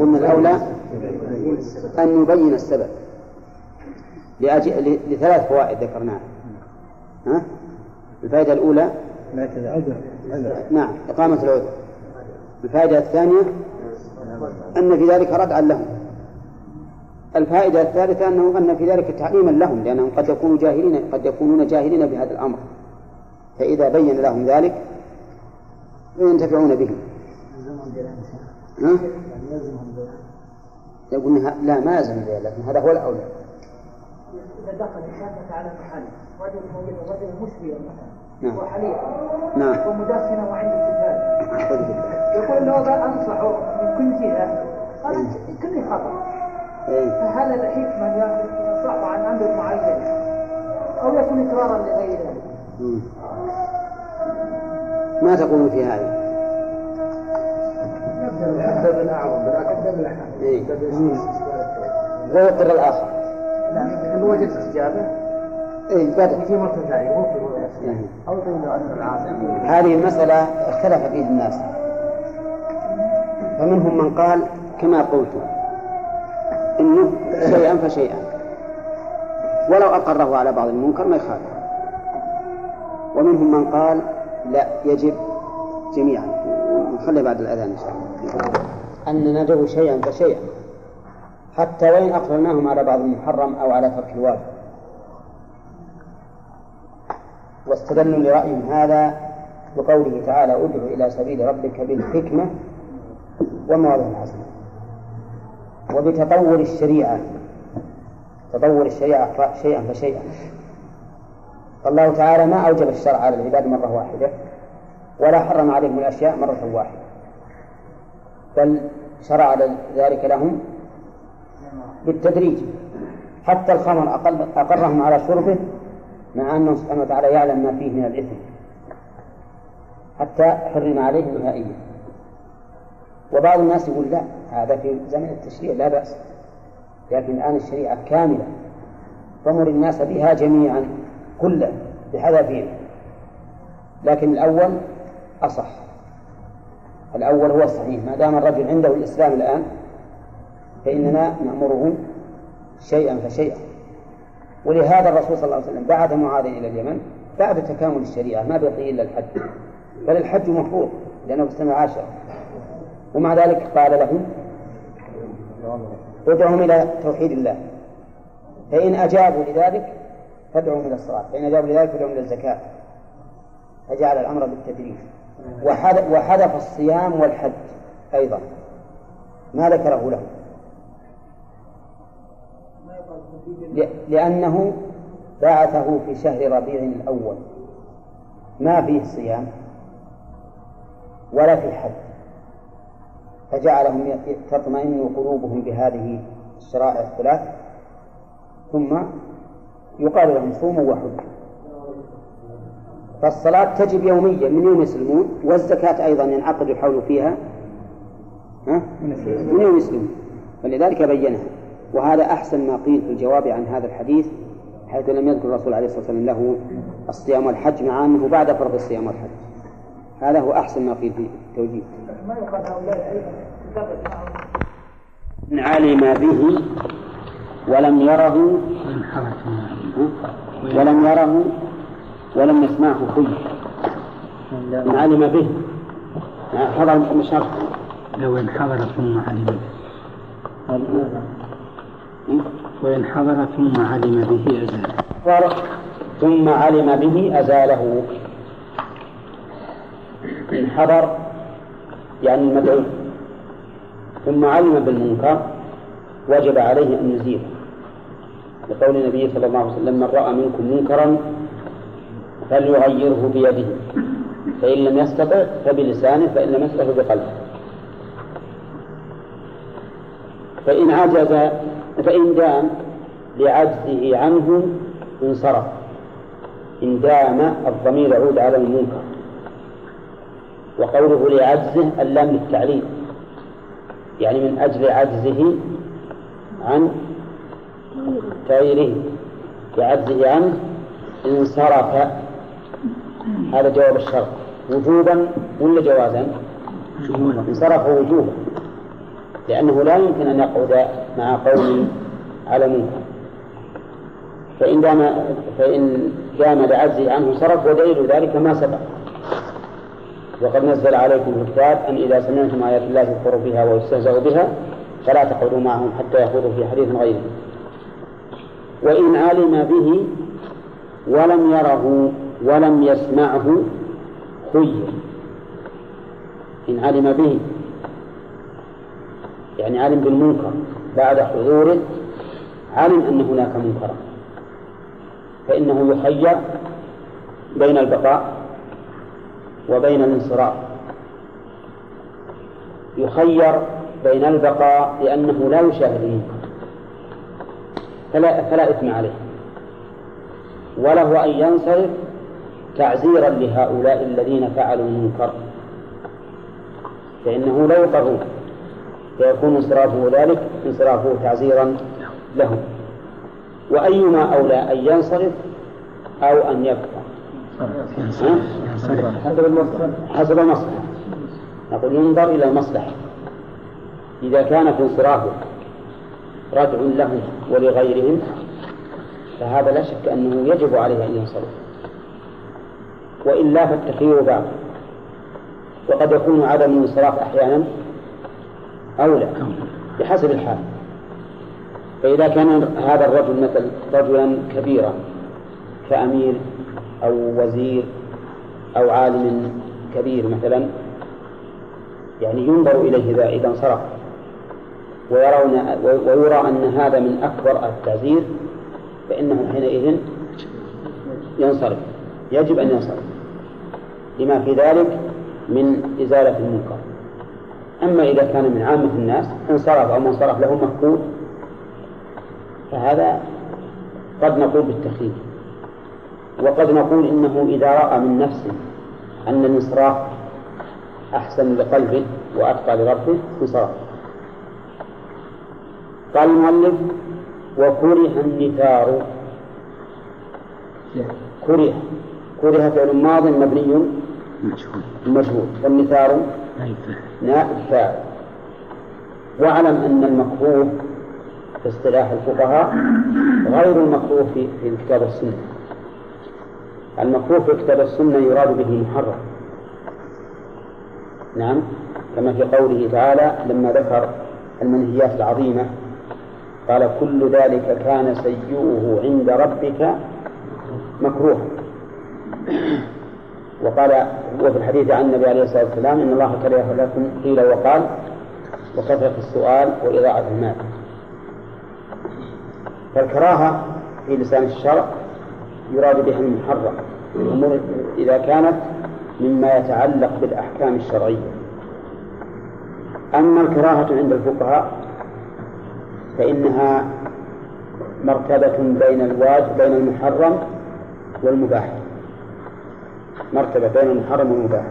قلنا الأولى أن يبين السبب. لأجل لثلاث فوائد ذكرناها. ها؟ الفائدة الأولى؟ نعم إقامة العذر. الفائدة الثانية أن في ذلك ردعا لهم. الفائدة الثالثة أنه أن في ذلك تعليما لهم لأنهم قد يكونوا جاهلين قد يكونون جاهلين بهذا الأمر. فإذا بين لهم ذلك ينتفعون به. ها؟ يقول لا ما يلزم لكن هذا هو الأولى. إذا دخل شافك على محل رجل موجود رجل مثلا نعم. وحليف نعم. ومدخنه وعنده استفادة يقول له أنصحه من كل جهة قال كل خطأ. فهل الحكمة ينصح عن أمر معين أو يكون إقرارا لغيره. ما تقولون في هذه؟ يبدأ بالأعظم يبدأ بالأحد إيه. ويقر الآخر. إن وجد استجابة إيه. بدأ في مرة ثانية أو هذه المسألة اختلف فيها الناس. فمنهم من قال كما قلت. إنه شيئا فشيئا. ولو أقره على بعض المنكر ما يخالف. ومنهم من قال لا يجب جميعا. نخلي بعد الأذان إن شاء الله. أن ندعو شيئا فشيئا. حتى وإن أقرناهم على بعض المحرم أو على ترك الواجب. واستدلوا لرأيهم هذا بقوله تعالى ادع إلى سبيل ربك بالحكمة ومواضع الحسنة وبتطور الشريعة. تطور الشريعة شيئا فشيئا. فالله تعالى ما أوجب الشرع على العباد مرة واحدة ولا حرم عليهم الأشياء مرة واحدة. بل شرع ذلك لهم بالتدريج. حتى الخمر أقرهم على شربه مع أنه سبحانه وتعالى يعلم ما فيه من الإثم. حتى حرم عليه نهائيا وبعض الناس يقول لا هذا في زمن التشريع لا بأس. لكن الآن الشريعة كاملة فمر الناس بها جميعا كلها بحذافير لكن الأول أصح. الأول هو الصحيح. ما دام الرجل عنده الإسلام الآن فإننا نأمره شيئا فشيئا. ولهذا الرسول صلى الله عليه وسلم بعث معاذ إلى اليمن بعد تكامل الشريعة ما بقي إلا الحج. بل الحج مفروض لأنه في السنة العاشرة. ومع ذلك قال لهم ادعهم إلى توحيد الله. فإن أجابوا لذلك فادعوهم إلى الصلاة. فإن أجابوا لذلك فادعوهم إلى الزكاة. فجعل الأمر بالتدريج. وحذف الصيام والحج أيضا. ما ذكره له لأنه بعثه في شهر ربيع الأول. ما فيه صيام ولا في حج. فجعلهم تطمئن قلوبهم بهذه الشرائع الثلاث ثم يقال لهم صوموا وحجوا فالصلاة تجب يوميا من يوم يسلمون والزكاة أيضا ينعقد الحول فيها ها؟ من يوم يسلمون فلذلك بينها. وهذا أحسن ما قيل في الجواب عن هذا الحديث حيث لم يذكر الرسول عليه الصلاة والسلام له الصيام والحج مع أنه بعد فرض الصيام والحج. هذا هو أحسن ما قيل في التوجيه ما يقال هؤلاء من علم به ولم يره ولم يره ولم يسمعه خي من علم به. حضر مشارك لو انحضر ثم علم به. وإن حضر ثم علم به أزاله. ثم علم به أزاله. حضر يعني المدعو ثم علم بالمنكر وجب عليه أن يزيله لقول النبي صلى الله عليه وسلم من رأى منكم منكرا فليغيره بيده. فإن لم يستطع فبلسانه فإن لم يستطع بقلبه فإن عجز فإن دام لعجزه عنه انصرف. إن دام الضمير يعود على المنكر. وقوله لعجزه اللام للتعليل يعني من أجل عجزه عن تغييره. لعجزه عنه انصرف. هذا جواب الشرط. وجوبا ولا جوازا؟ انصرف وجوبا. لأنه لا يمكن أن يقعد مع قوم على منكر. فإن دام فإن دام لعجزه عنه صرف ودليل ذلك ما سبق. وقد نزل عليكم في الكتاب أن إذا سمعتم آيات الله يكفر بها ويستهزأ بها فلا تقعدوا معهم حتى يخوضوا في حديث غيره. وإن علم به ولم يره ولم يسمعه خير. إن علم به يعني علم بالمنكر بعد حضوره علم أن هناك منكرا. فإنه يخير بين البقاء. وبين الانصراف. يخير بين البقاء لأنه لا يشاهد فلا فلا إثم عليه. وله أن ينصرف تعزيرا لهؤلاء الذين فعلوا المنكر. فإنه لا يقرون فيكون انصرافه ذلك انصرافه تعزيرا لهم. وأيما أولى أن ينصرف أو أن يبقى. حسب المصلحة. حسب المصلحة نقول ينظر إلى المصلحة. إذا كان في انصرافه ردع لهم ولغيرهم فهذا لا شك أنه يجب عليه أن ينصرف وإلا فالتخيير باق وقد يكون عدم الانصراف أحيانا أولى بحسب الحال. فإذا كان هذا الرجل مثل رجلا كبيرا كأمير أو وزير أو عالم كبير مثلا يعني ينظر إليه إذا انصرف. ويرون ويرى أن هذا من أكبر التعزير فإنه حينئذ ينصرف. يجب أن ينصرف. لما في ذلك من إزالة المنكر. أما إذا كان من عامة الناس انصرف أو ما انصرف له مفقود فهذا قد نقول بالتخفيف وقد نقول إنه إذا رأى من نفسه أن الانصراف أحسن لقلبه وأتقى لربه انصرف. قال المؤلف وكره النثار كره. كره فعل ماض مبني. مجهول. مجهول. والنثار نائب فاعل واعلم أن المكروه في اصطلاح الفقهاء غير المكروه في في الكتاب والسنة المكروه في الكتاب والسنة يراد به المحرم. نعم كما في قوله تعالى لما ذكر المنهيات العظيمة قال كل ذلك كان سيئه عند ربك مكروها. وقال وفي الحديث عن النبي عليه الصلاة والسلام إن الله كره لكم قيل وقال وكثرة السؤال وإضاعة المال. فالكراهة في لسان الشرع يراد بها المحرم. إذا كانت مما يتعلق بالأحكام الشرعية. أما الكراهة عند الفقهاء فإنها مرتبة بين الواجب بين المحرم والمباح. مرتبة بين المحرم والمباح.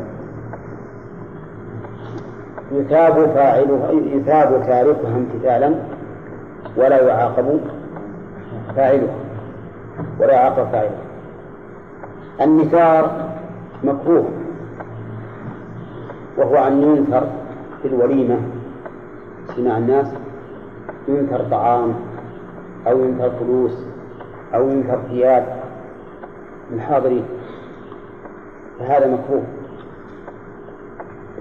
يثاب فاعلها يثاب تاركها امتثالا ولا يعاقب فاعلها. ولا يعاقب فاعلها النثار مكروه وهو أن ينثر في الوليمة. اجتماع الناس ينثر طعام أو ينثر فلوس أو ينثر ثياب للحاضرين فهذا مكروه.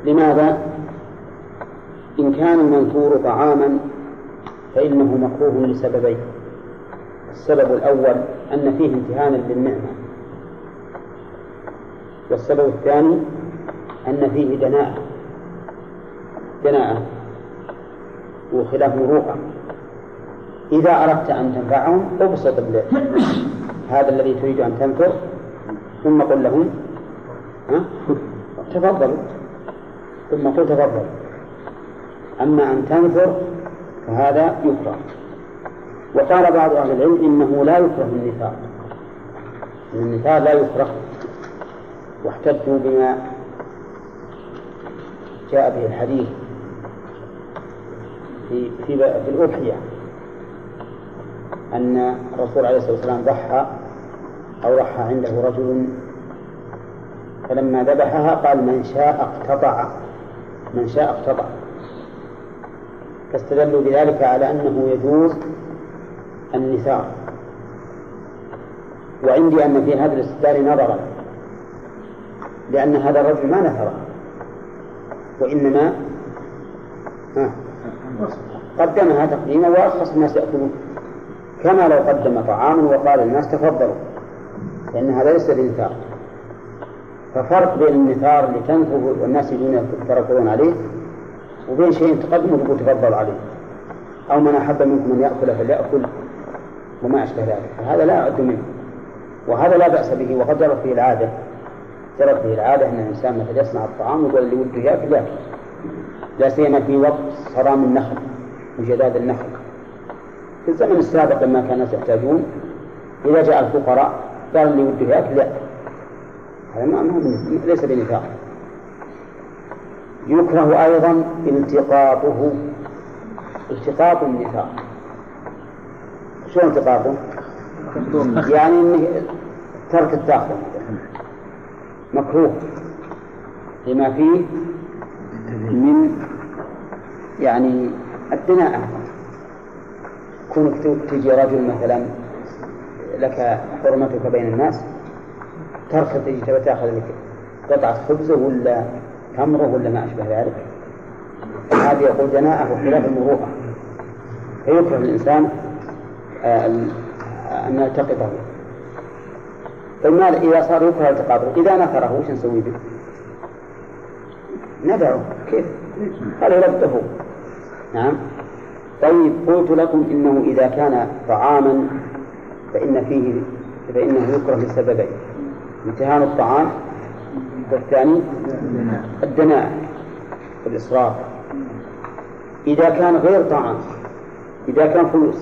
لماذا؟ إن كان المنثور طعاما فإنه مكروه لسببين. السبب الأول أن فيه امتهانا للنعمة والسبب الثاني أن فيه دناءة دناءة وخلاف مروءة. إذا أردت أن تنفعهم ابسط هذا الذي تريد أن تنفر ثم قل لهم ها؟ تفضلوا. ثم قل تفضلوا. أما أن تنفر فهذا يكره وقال بعض أهل العلم إنه لا يكره النثار النثار لا يكره. واحتجوا بما جاء به الحديث في في في الأضحية. أن الرسول عليه الصلاة والسلام ضحى أو ضحى عنده رجل فلما ذبحها قال من شاء اقتطع. من شاء اقتطع. فاستدلوا بذلك على أنه يجوز النثار وعندي أن في هذا الاستدلال نظرا لأن هذا الرجل ما نثر وإنما قدمها تقديما وأرخص الناس يأكلون. كما لو قدم طعاما وقال للناس تفضلوا لأن هذا ليس بنثار ففرق بين النثار اللي تنفذ والناس يجون يتركضون عليه وبين شيء تقدمه تقول تفضل عليه. أو من أحب منكم أن يأكل فليأكل. وما أشبه ذلك. فهذا لا يعد منه. وهذا لا بأس به وقد جرت به العادة. جرت به العادة أن الإنسان مثلا يصنع الطعام ويقول اللي وده يأكل يأكل. لا سيما في وقت صرام النخل وجداد النخل. في الزمن السابق لما كان الناس يحتاجون إذا جاء الفقراء قال اللي وده يأكل يأكل هذا ما ليس بنفاق. يكره أيضا التقاطه. التقاط النفاق. شو التقاطه؟ يعني إنه ترك التأخر مكروه. لما فيه من يعني الدناءة. كونك تجي رجل مثلا لك حرمتك بين الناس ترفض تجي تأخذ لك قطعة خبزه ولا تمره ولا ما أشبه ذلك. هذه يقول دناءة وخلاف المروءة. فيكره الإنسان أن يلتقطه طيب إذا صار يكره التقاطه إذا نثره وش نسوي به؟ ندعه كيف؟ قال يلطفه نعم طيب قلت لكم إنه إذا كان طعاما فإن فيه فإنه يكره لسببين امتهان الطعام والثاني الدناءة والإسراف إذا كان غير طعام إذا كان فلوس.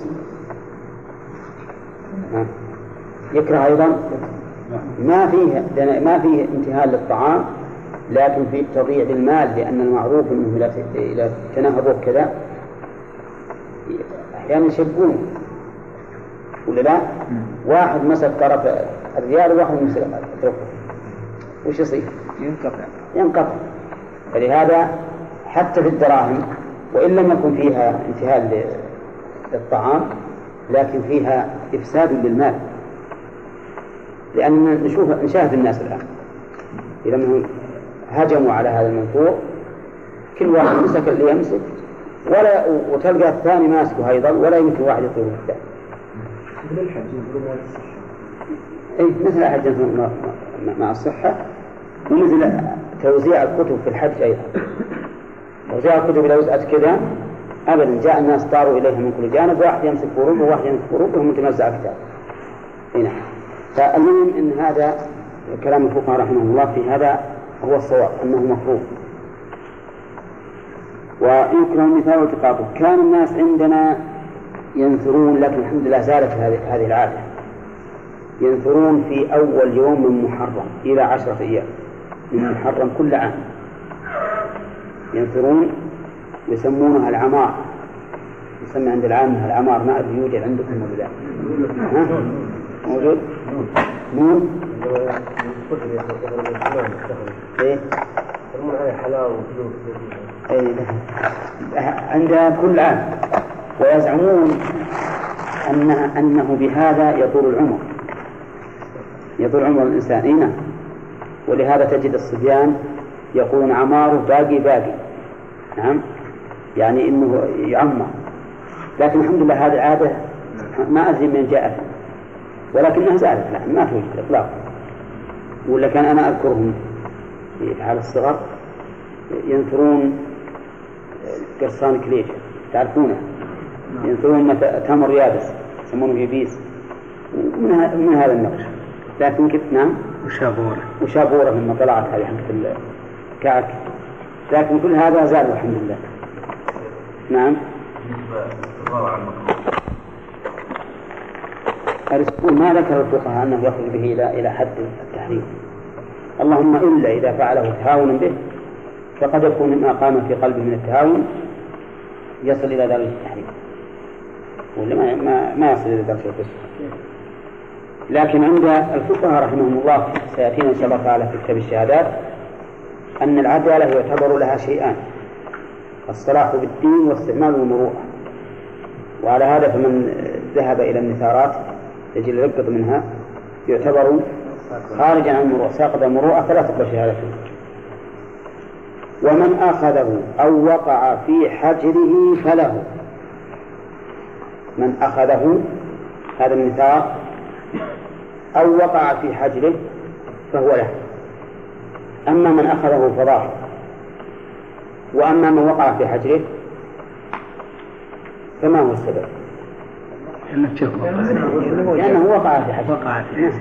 يكره أيضا؟ ما فيه ما فيه امتهان للطعام لكن في تضييع المال لأن المعروف أنه إذا تنهبوه كذا أحيانا يشبونه ولا لا؟ واحد مسك طرف الريال وواحد مسك طرفه وش يصير؟ ينقطع. ينقطع. فلهذا حتى في الدراهم وإن لم يكن فيها انتهاء للطعام لكن فيها إفساد للمال لأن نشوف نشاهد الناس الآن. إذا منهم هجموا على هذا المنفوع كل واحد مسك اللي يمسك ولا وتلقى الثاني ماسكه أيضا ولا يمكن واحد يطير الثاني الحج أي مثل أحد مع- مع الصحة ومثل توزيع الكتب في الحج أيضا. توزيع الكتب إذا وزعت كذا أبدا جاء الناس طاروا إليها من كل جانب واحد يمسك بروبه وواحد يمسك بروبه ومتمزع كتاب. هنا فالمهم أن هذا كلام الفقهاء رحمهم الله في هذا هو الصواب أنه مكروه ويكره المثال والتقاطه كان الناس عندنا ينثرون لكن الحمد لله زالت هذه العادة. ينثرون في أول يوم من محرم إلى عشرة أيام. من محرم كل عام. ينثرون يسمونها العمار. يسمى عند العامة العمار ما أدري يوجد عندكم ولا لا؟ موجود؟ نون؟ إيه؟ عليه حلاوة وفلوس أي عندها كل عام. ويزعمون أنها أنه بهذا يطول العمر. يطول عمر الإنسان. أي نعم. ولهذا تجد الصبيان يقولون عماره باقي باقي. نعم. يعني إنه يعمر. لكن الحمد لله هذه عاده ما أدري من جاءت. ولكنها زالت الان ما توجد اطلاقا. ولا كان أنا أذكرهم في حال الصغر. ينثرون قرصان كليجة تعرفونه؟ ينثرون مثل تمر يابس يسمونه يبيس. من, من هذا النوع. لكن كنت نعم؟ وشابورة وشابورة لما طلعت هذه حقت الكعك لكن كل هذا زال الحمد لله. نعم. الرسول ما ذكر الفقهاء أنه يخرج به إلى إلى حد التحريم. اللهم إلا إذا فعله تهاونا به فقد يكون ما قام في قلبه من التهاون يصل إلى درجة التحريم. ولا ما ما, يصل إلى درجة الكفر لكن عند الفقهاء رحمهم الله سيأتينا ان شاء الله تعالى في كتاب الشهادات أن العدالة يعتبر لها شيئان. الصلاح بالدين واستعمال المروءة. وعلى هذا فمن ذهب إلى النثارات يجي يلقط منها يعتبر خارجا عن المروءة. ساقط المروءة فلا تقبل شهادته. ومن آخذه أو وقع في حجره فله. من أخذه هذا النثار أو وقع في حجره فهو له. أما من أخذه فضاه وأما من وقع في حجره فما هو السبب؟ لأنه وقع في حجره وقع في نعم.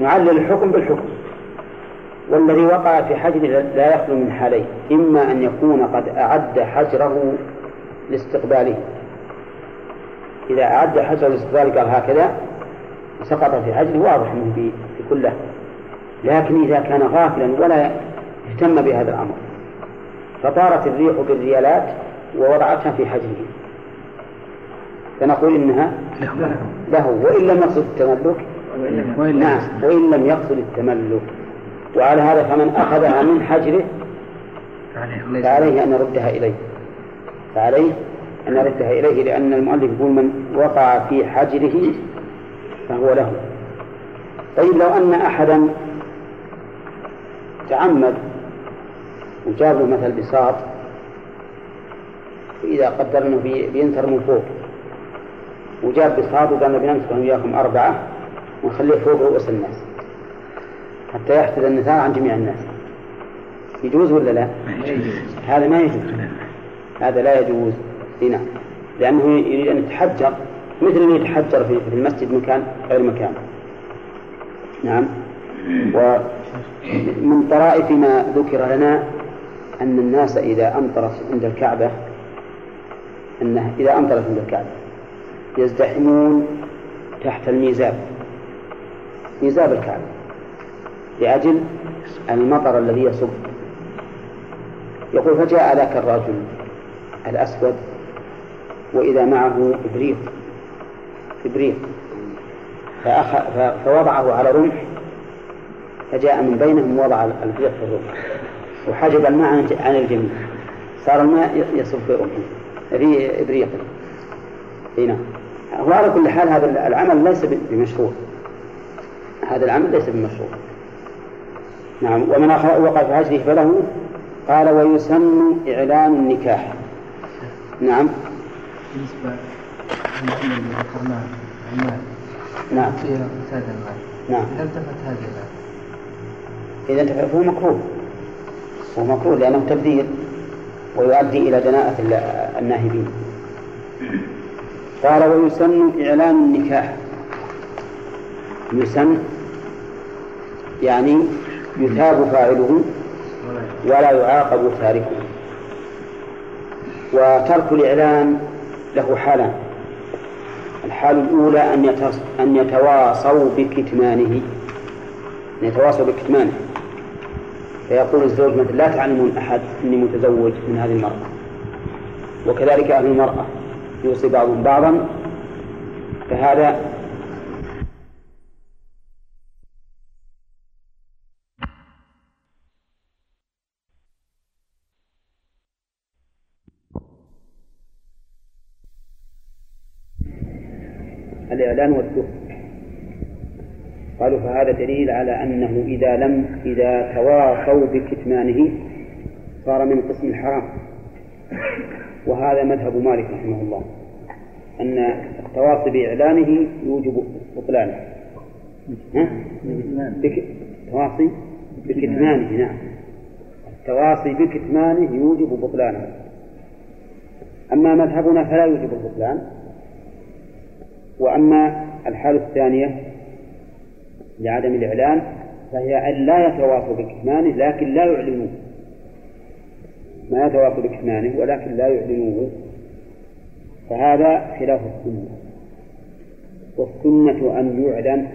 نعلل الحكم بالحكم. والذي وقع في حجره لا يخلو من حالين إما أن يكون قد أعد حجره لاستقباله. إذا أعد حجره لاستقباله قال هكذا سقط في حجره واضح أنه في كله. لكن إذا كان غافلا ولا اهتم بهذا الأمر. فطارت الريح بالريالات ووضعتها في حجره فنقول إنها له. وإن لم يقصد التملك نعم وإن لم يقصد التملك. وعلى هذا فمن أخذها من حجره فعليه أن يردها إليه. فعليه أن يردها إليه لأن المؤلف يقول من وقع في حجره فهو له. طيب لو أن أحدا تعمد وجاب له مثل بساط وإذا قدر أنه بينثر من فوق. وجاب بساط وقال نبي نمسك وياكم أربعة ونخليه فوق رؤوس الناس حتى يحدث النثار عن جميع الناس. يجوز ولا لا؟ هذا ما يجوز. هذا لا يجوز. نعم. لأنه يريد أن يتحجر مثل اللي يتحجر في المسجد مكان غير مكان. نعم. ومن طرائف ما ذكر لنا أن الناس إذا أمطرت عند الكعبة أنه إذا أمطرت عند الكعبة يزدحمون تحت الميزاب ميزاب الكعبة لأجل المطر الذي يصب يقول فجاء ذاك الرجل الأسود وإذا معه إبريق إبريق. فوضعه على رمح فجاء من بينهم وضع الإبريق في الرمح وحجب الماء عن الجميع. صار الماء يصب في رمحه في إبريق. هنا وعلى كل حال هذا العمل ليس بمشروع. هذا العمل ليس بمشروع. نعم. ومن وقع في هجره فله قال ويسن إعلان النكاح. نعم. بالنسبة اللي ذكرناه المال. نعم. فيها اعتاد المال. نعم. إذا التفت هذه المال إذا انتفع فهو مكروه. هو مكروه لأنه تبذير ويؤدي إلى دناءة الناهبين. قال ويسن إعلان النكاح. يسن يعني يثاب فاعله ولا يعاقب تاركه. وترك الإعلان له حالان. الحال الأولى أن أن يتواصوا بكتمانه. أن يتواصوا بكتمانه. فيقول الزوج مثلا لا تعلمون أحد إني متزوج من هذه المرأة. وكذلك أهل المرأة. يوصي بعضهم بعضا. فهذا الإعلان والدخول. قالوا فهذا دليل على أنه إذا لم إذا تواصوا بكتمانه صار من قسم الحرام. وهذا مذهب مالك رحمه الله أن التواصي بإعلانه يوجب بطلانه. التواصي بكتمانه نعم. التواصي بكتمانه يوجب بطلانه. أما مذهبنا فلا يوجب البطلان. وأما الحالة الثانية لعدم الإعلان فهي أن لا يتواصوا بكتمانه لكن لا يعلنوه. ما يتواصوا بكتمانه ولكن لا يعلنوه. فهذا خلاف السنة. والسنة أن يعلن.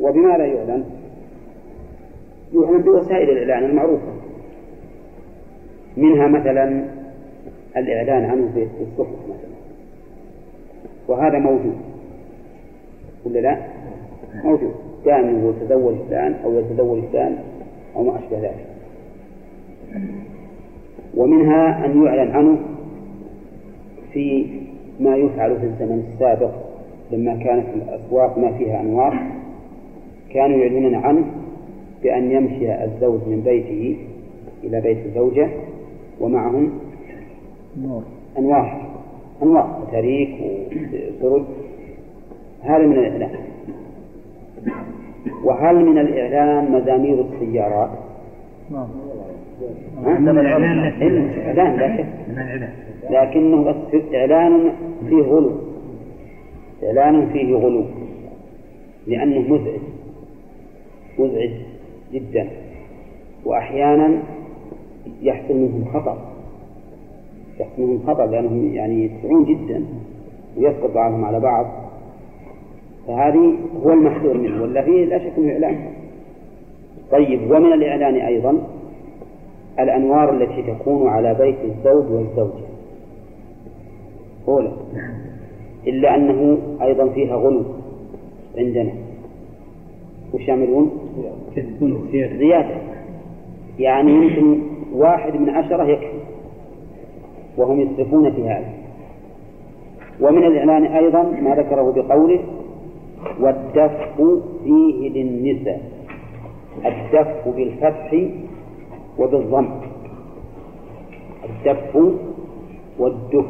وبما لا يعلن يعلن بوسائل الإعلان المعروفة. منها مثلا الإعلان عنه في الصحف مثلا. وهذا موجود. ولا لا؟ موجود. كان يتزوج فلان أو يتزوج فلان أو ما أشبه ذلك. ومنها أن يعلن عنه في ما يفعل في الزمن السابق لما كانت الأسواق ما فيها أنوار. كانوا يعلنون عنه بأن يمشي الزوج من بيته إلى بيت الزوجة ومعهم أنوار. أنواع تاريخ وسرد هذا من الإعلان وهل من الإعلان مزامير السيارات؟ نعم. إعلان لا. شك لكنه إعلان فيه غلو. إعلان فيه غلو. لأنه مزعج. مزعج جدا. وأحيانا يحصل منهم خطأ. يحصل منهم خطأ لأنهم يعني يدفعون جدا. ويسقط بعضهم على بعض. فهذه هو المحذور منه ولا فيه لا شك أنه إعلان. طيب ومن الإعلان أيضا الأنوار التي تكون على بيت الزوج والزوجة. أولى إلا أنه أيضا فيها غلو عندنا. وش يعملون؟ زيادة. يعني يمكن واحد من عشرة يكفي وهم يسرفون في هذا. ومن الإعلان أيضا ما ذكره بقوله والدف فيه للنساء الدف بالفتح وبالضم الدف والدف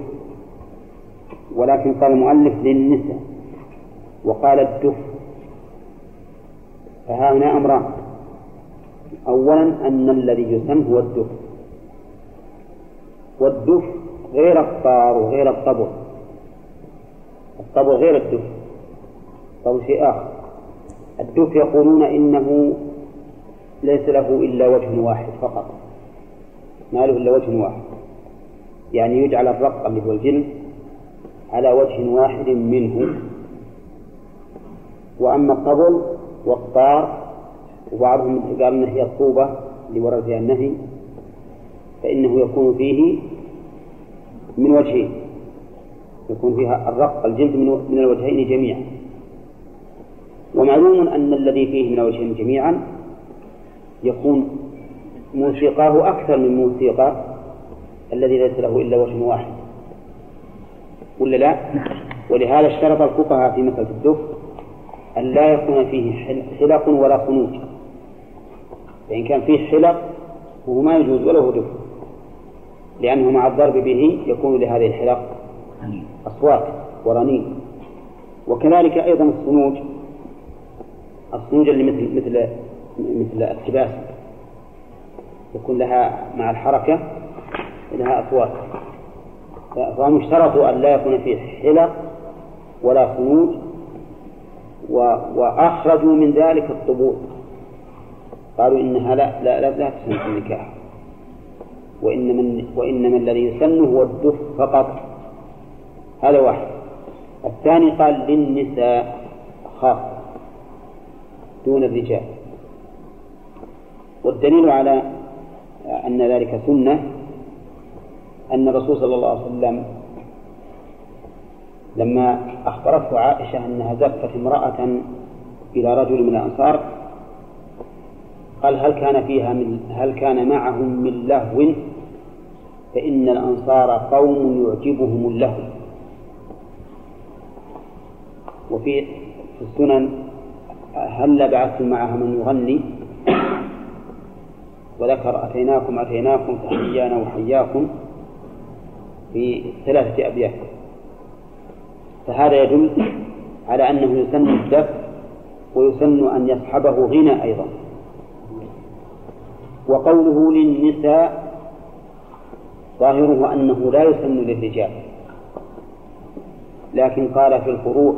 ولكن قال المؤلف للنساء وقال الدف فها هنا أمران. أولا أن الذي يسن هو الدف والدف غير الطار وغير الطبل الطبل غير الدف. الطبل شيء آخر الدف يقولون إنه ليس له إلا وجه واحد فقط. ما له إلا وجه واحد. يعني يجعل الرق اللي هو الجلد على وجه واحد منه. وأما الطبل والطار وبعضهم قال أنها هي الطوبة اللي ورد فيها النهي فإنه يكون فيه من وجهين. يكون فيها الرق الجلد من الوجهين جميعا. ومعلوم أن الذي فيه من الوجهين جميعا يكون موسيقاه أكثر من موسيقى الذي ليس له إلا وجه واحد. ولا لا؟ ولهذا اشترط الفقهاء في مسألة الدف أن لا يكون فيه حلق ولا خنوج. فإن كان فيه حلق فهو ما يجوز ولا هو دف لأنه مع الضرب به يكون لهذه الحلق أصوات ورنين وكذلك أيضا الصنوج. الصنوج اللي مثل مثل مثل التباس يكون لها مع الحركة لها أصوات. فهم اشترطوا أن لا يكون فيه حلق ولا خنوج وأخرجوا من ذلك الطبول قالوا إنها لا لا لا, لا تسن في النكاح. وإنما وإنما الذي يسن هو الدف فقط. هذا واحد. الثاني قال للنساء خاصة. دون الرجال. والدليل على أن ذلك سنة أن الرسول صلى الله عليه وسلم لما أخبرته عائشة أنها زفت امرأة إلى رجل من الأنصار قال هل كان فيها من هل كان معهم من لهو؟ فإن الأنصار قوم يعجبهم اللهو. وفي في السنن هل بعثتم معها من يغني؟ وذكر أتيناكم أتيناكم فحيانا وحياكم في ثلاثة أبيات. فهذا يدل على أنه يسن الدف ويسن أن يصحبه غنى أيضا. وقوله للنساء ظاهره أنه لا يسن للرجال لكن قال في الفروع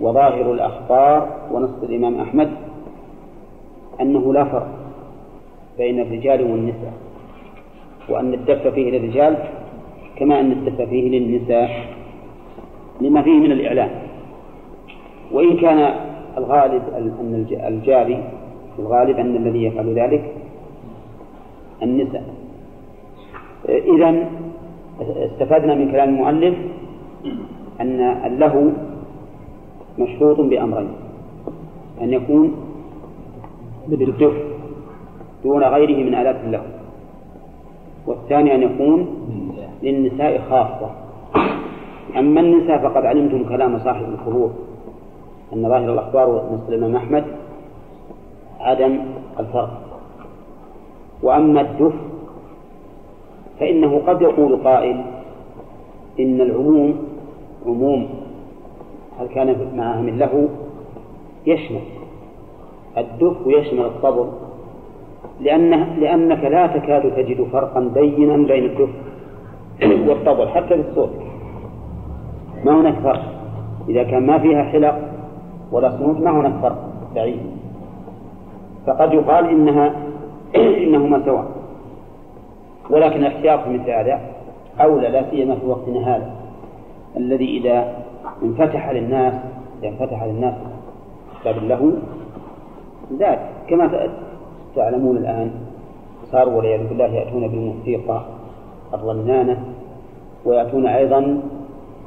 وظاهر الأخبار ونص الإمام أحمد أنه لا فرق بين الرجال والنساء وأن الدف فيه للرجال كما أن الدف فيه للنساء لما فيه من الإعلان وإن كان الغالب أن الجاري الغالب أن الذي يفعل ذلك النساء. إذا استفدنا من كلام المؤلف أن اللهو مشروط بأمرين. أن يكون بالدف دون غيره من آلات اللهو والثاني أن يكون للنساء خاصة. أما النساء فقد علمتم كلام صاحب الفروع. أن ظاهر الأخبار ونص الإمام أحمد عدم الفرق. وأما الدف فإنه قد يقول قائل إن العموم عموم. هل كان معه من له؟ يشمل. الدف يشمل الطبل. لأنه لأنك لا تكاد تجد فرقا بينا بين الدف والطبل حتى في الصوت. ما هناك فرق. إذا كان ما فيها حلق ولا صمود ما هناك فرق بعيد. فقد يقال إنها إنهما سواء. ولكن الاحتياط مثل هذا أولى لا سيما في وقتنا هذا. الذي إذا انفتح للناس انفتح للناس باب اللهو زاد كما تعلمون الآن صاروا والعياذ بالله يأتون بالموسيقى الرنانة ويأتون أيضا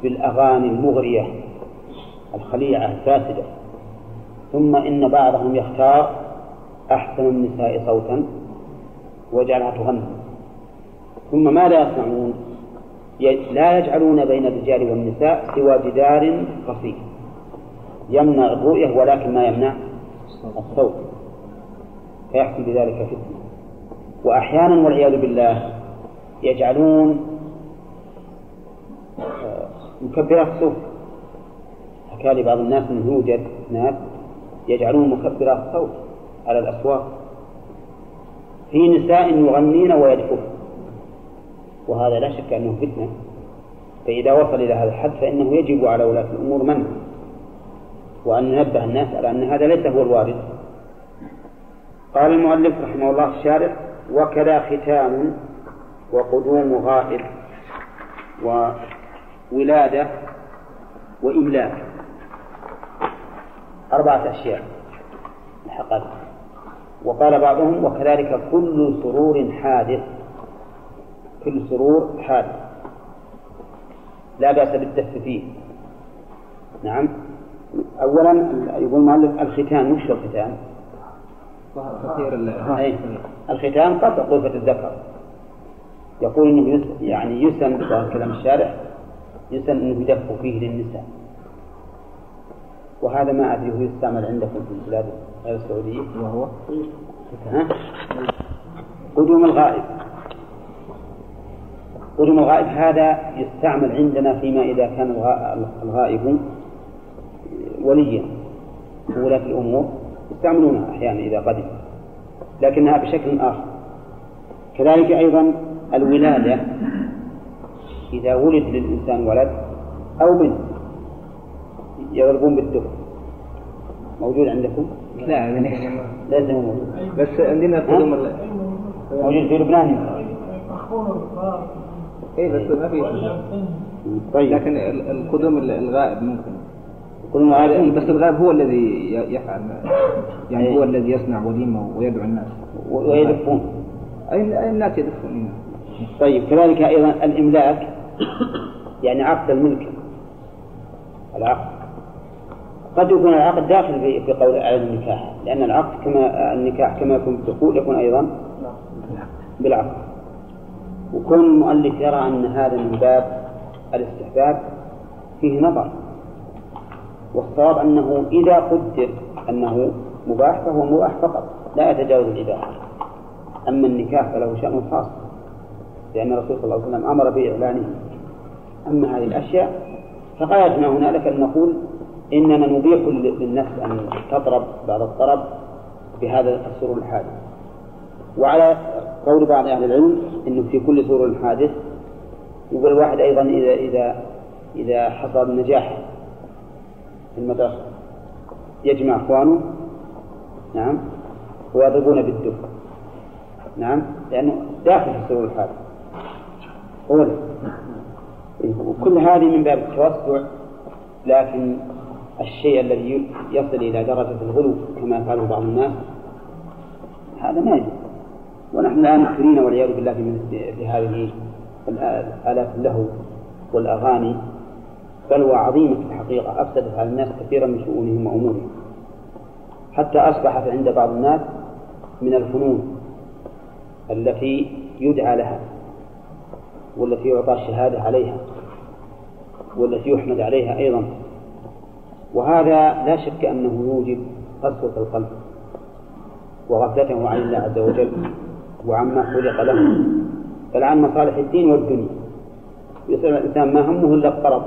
بالأغاني المغرية الخليعة الفاسدة. ثم إن بعضهم يختار أحسن النساء صوتا ويجعلها تغني. ثم ماذا يصنعون؟ لا يجعلون بين الرجال والنساء سوى جدار قصير يمنع الرؤية ولكن ما يمنع الصوت. فيحصل بذلك فتنة. وأحيانا والعياذ بالله يجعلون آه، مكبرات صوت حكى لي بعض الناس أنه يوجد ناس يجعلون مكبرات صوت على الأسواق في نساء يغنين ويدفن وهذا لا شك أنه فتنة فإذا وصل إلى هذا الحد فإنه يجب على ولاة الأمور منه وأن ننبه الناس على أن هذا ليس هو الوارد. قال المؤلف رحمه الله الشارع وكذا ختام وقدوم غائب وولادة وإملاك. أربعة أشياء حقا وقال بعضهم وكذلك كل سرور حادث. كل سرور حادث لا بأس بالدف فيه. نعم. أولا يقول المؤلف الختان وش الختان؟ أي. الختان قطع طرفة الذكر. يقول إنه يعني يسن بظاهر كلام الشارع يسن إنه يدف فيه للنساء. وهذا ما أدري هو يستعمل عندكم في البلاد غير السعودية. وهو؟ قدوم الغائب. قدوم الغائب هذا يستعمل عندنا فيما إذا كان الغائب وليا ولاة الأمور يستعملونها أحيانا إذا قدم لكنها بشكل آخر. كذلك أيضا الولادة إذا ولد للإنسان ولد أو بنت يضربون بالدف موجود عندكم؟ لا لازم موجود. بس عندنا قدوم موجود في لبنان. اي بس ما في. طيب. لكن ال- القدوم ال- الغائب ممكن. كل غائب بس الغائب هو الذي يفعل يعني أي. هو الذي يصنع وليمة ويدعو الناس. ويلفون اي الناس يدفون طيب كذلك أيضا الإملاك يعني عقد الملك. العقد. قد يكون العقد داخل في في قول على النكاح لأن العقد كما النكاح كما يكون بالدخول يكون أيضا بالعقد. وكون المؤلف يرى أن هذا من باب الاستحباب فيه نظر. والصواب أنه إذا قدر أنه مباح فهو مباح فقط لا يتجاوز الإباحة. أما النكاح فله شأن خاص لأن الرسول صلى الله عليه وسلم أمر بإعلانه. أما هذه الأشياء فغايتنا هنالك أن نقول إننا نبيح للنفس أن تضرب بعض الطرب بهذا السرور الحادث. وعلى قول بعض أهل العلم أنه في كل سرور حادث يقول الواحد أيضا إذا إذا إذا حصل نجاح في المدرسة يجمع إخوانه نعم ويضربون بالدف نعم لأنه داخل في السرور الحادث. أولا وكل هذه من باب التوسع لكن الشيء الذي يصل إلى درجة الغلو كما يفعله بعض الناس هذا ما يجوز. ونحن الآن مكثرين والعياذ بالله في في هذه الآلات اللهو والأغاني بلوى عظيمة في الحقيقة أفسدت على الناس كثيرا من شؤونهم وأمورهم. حتى أصبحت عند بعض الناس من الفنون التي يدعى لها والتي يعطى الشهادة عليها والتي يحمد عليها أيضا. وهذا لا شك أنه يوجب قسوة القلب وغفلته عن الله عز وجل. وعما خلق له. بل عن مصالح الدين والدنيا. يصير الإنسان ما همه إلا الطرب.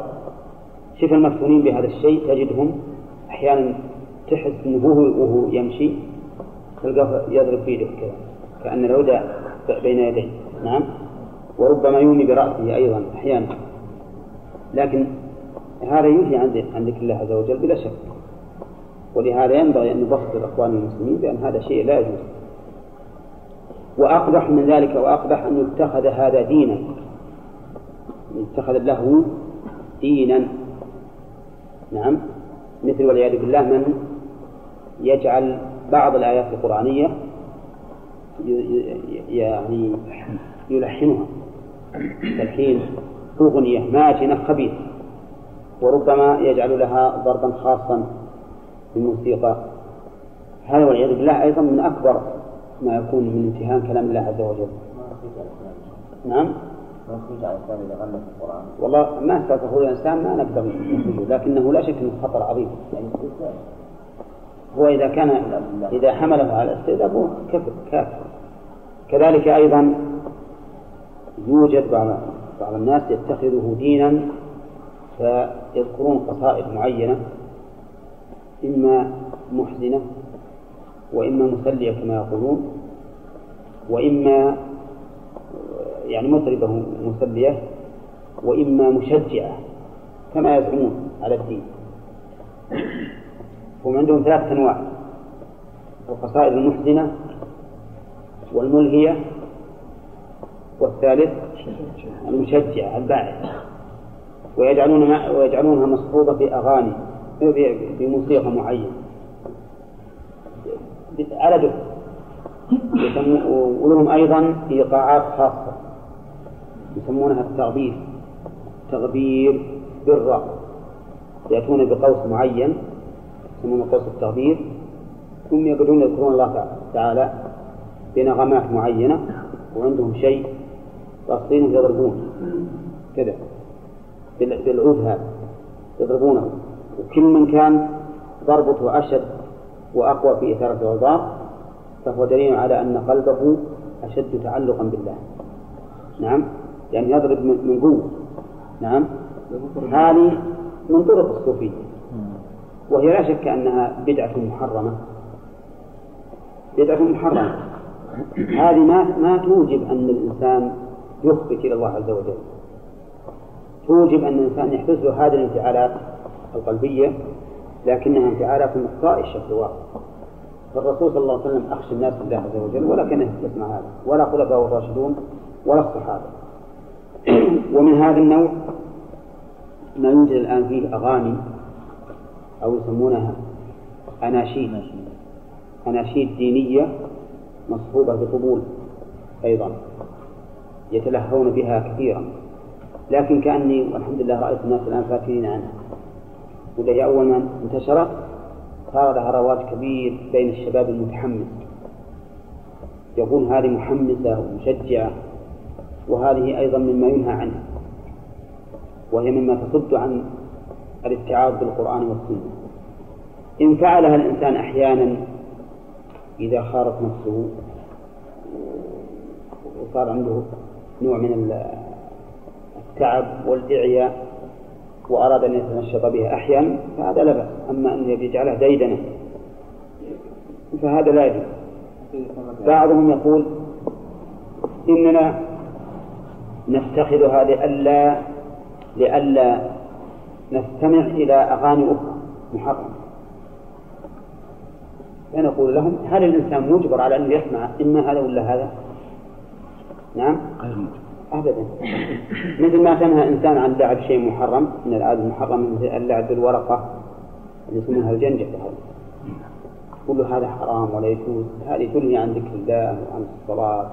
شوف المفتونين بهذا الشيء تجدهم أحيانا تحس أنه هو وهو يمشي تلقاه يضرب بيده كذا كأن العود بين يديه. نعم؟ وربما يومي برأسه أيضا أحيانا. لكن هذا ينهي عن ذكر الله عز وجل بلا شك. ولهذا ينبغي أن نبصر إخواننا المسلمين بأن هذا شيء لا يجوز. وأقبح من ذلك وأقبح أن يتخذ هذا دينا. يتخذ له دينا. نعم. مثل والعياذ بالله من يجعل بعض الآيات القرآنية يعني يلحنها. تلحين أغنية ماجنة خبيثة وربما يجعل لها ضربا خاصا بالموسيقى. هذا والعياذ بالله أيضا من أكبر ما يكون من امتهان كلام الله عز وجل. نعم؟ والله ما استطاع الإنسان ما نقدر نخرجه لكنه لا شك أنه خطر عظيم. هو إذا كان إذا حمله على الاستئذاب هو كفر كافر. كذلك أيضا يوجد بعض بعض الناس يتخذه دينا فيذكرون قصائد معينة إما محزنة وإما مسلية كما يقولون. وإما يعني مطربة مسلية وإما مشجعة كما يزعمون على الدين. هم عندهم ثلاث أنواع القصائد المحزنة والملهية والثالث المشجعة الباعث. ويجعلون ويجعلونها مصحوبة بأغاني بموسيقى معينة. على دف يسمو- ولهم أيضا إيقاعات خاصة. يسمونها التغبير. تغبير بالرأس يأتون بقوس معين. يسمونه قوس التغبير. ثم يقعدون يذكرون الله تعالى بنغمات معينة وعندهم شيء قاصينه يضربون. كذا. بال- بالعود هذا يضربونه. وكل من كان ضربته أشد وأقوى في إثارة العذار فهو دليل على أن قلبه أشد تعلقا بالله. نعم؟ يعني يضرب من قوة. نعم؟ هذه من طرق الصوفية. وهي لا شك أنها بدعة محرمة. بدعة محرمة. هذه ما ما توجب أن الإنسان يخبت إلى الله عز وجل. توجب أن الإنسان يحدث له هذه الانفعالات القلبية لكنها انفعالات طائشة في الواقع. فالرسول صلى الله عليه وسلم أخشى الناس لله عز وجل ولا كان يسمع هذا ولا خلفاء الراشدون ولا الصحابة. ومن هذا النوع ما يوجد الآن فيه أغاني أو يسمونها أناشيد. أناشيد دينية مصحوبة بطبول أيضا يتلهون بها كثيرا. لكن كأني والحمد لله رأيت الناس الآن فاكرين عنها. وهي أول ما انتشرت صار لها رواج كبير بين الشباب المتحمس. يقول هذه محمسة ومشجعة وهذه أيضا مما ينهى عنه وهي مما تصد عن الاتعاظ بالقرآن والسنة. إن فعلها الإنسان أحيانا إذا خارت نفسه وصار عنده نوع من التعب والإعياء وأراد أن يتنشط بها أحيانا فهذا لا بأس أما أن يجعلها ديدنة فهذا لا يجوز بعضهم يقول إننا نتخذها لئلا لئلا نستمع إلى أغاني أخرى محرمة فنقول لهم هل الإنسان مجبر على أن يسمع إما هذا ولا هذا؟ نعم؟ أبدا. مثل ما تنهى إنسان عن لعب شيء محرم من الآلات المحرمة مثل اللعب بالورقة اللي يسمونها الجنجة. هذا كل هذا حرام ولا يجوز. هذه تنهي عن ذكر الله وعن الصلاة.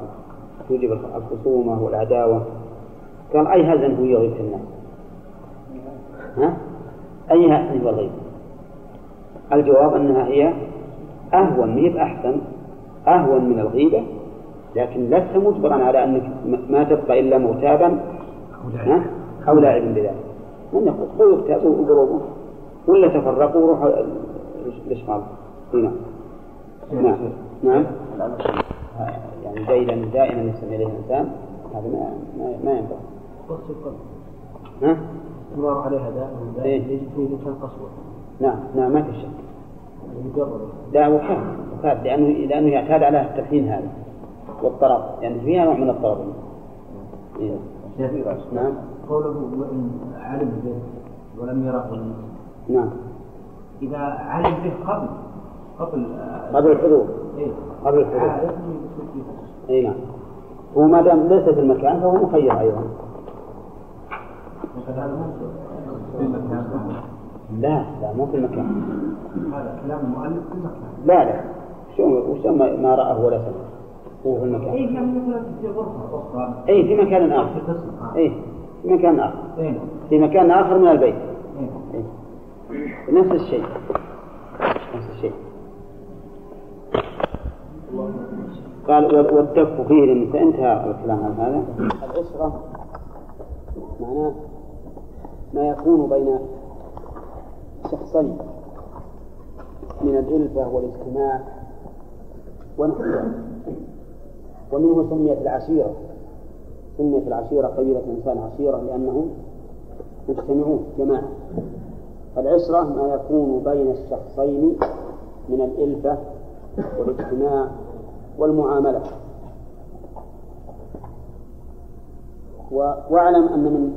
توجب الخصومة والعداوة. قال أي هزن هو يغيب الناس؟ ها؟ أي هزن هو الغيب الجواب أنها هي أهون هي بأحسن أهون من الغيبة لكن لست مجبرا على أنك ما تبقى إلا مغتابا. ها؟ أو لاعبا بذلك. من يقول خذوا اغتابوا وقربوا ولا تفرقوا وروحوا الإشغال نعم. نعم. نعم. يعني دائما دائما يستمع إليه الإنسان. هذا ما ما, ما ينبغي. قص القلب ها؟ استمرار عليها دائما إيه. دائما يجد فيه الإنسان قسوة نعم. نعم. ما في شك. يعني مجرد لا هو كان كان لأنه لأنه يعتاد على التلحين هذا. والطرب. يعني فيها نوع من الطرب. إيه. نعم. قوله وإن علم به ولم يره. نعم. إذا علم به قبل قبل قبل الحضور. إيه. قبل الحضور. عادة يدخل فيه اي نعم. هو ما دام ليس في المكان فهو مخير المكان. لا لا مو في المكان. هذا كلام المؤلف في المكان. لا لا. شو وش ما ما رآه ولا سمع هو في المكان. أي في غرفة اي في مكان آخر. اي في مكان آخر. اي في مكان آخر من البيت. اي إيه. نفس الشيء. نفس الشيء. قال وال- والدف فيه لأن انتهى الكلام عن هذا. العشرة معناه ما يكون بين شخصين من الألفة والاجتماع ونحوها ومنه سميت العشيرة. سميت العشيرة قبيلة إنسان عشيرة لأنهم مجتمعون جماعة. العشرة ما يكون بين الشخصين من الإلفة والاجتماع والمعاملة. و- واعلم أن من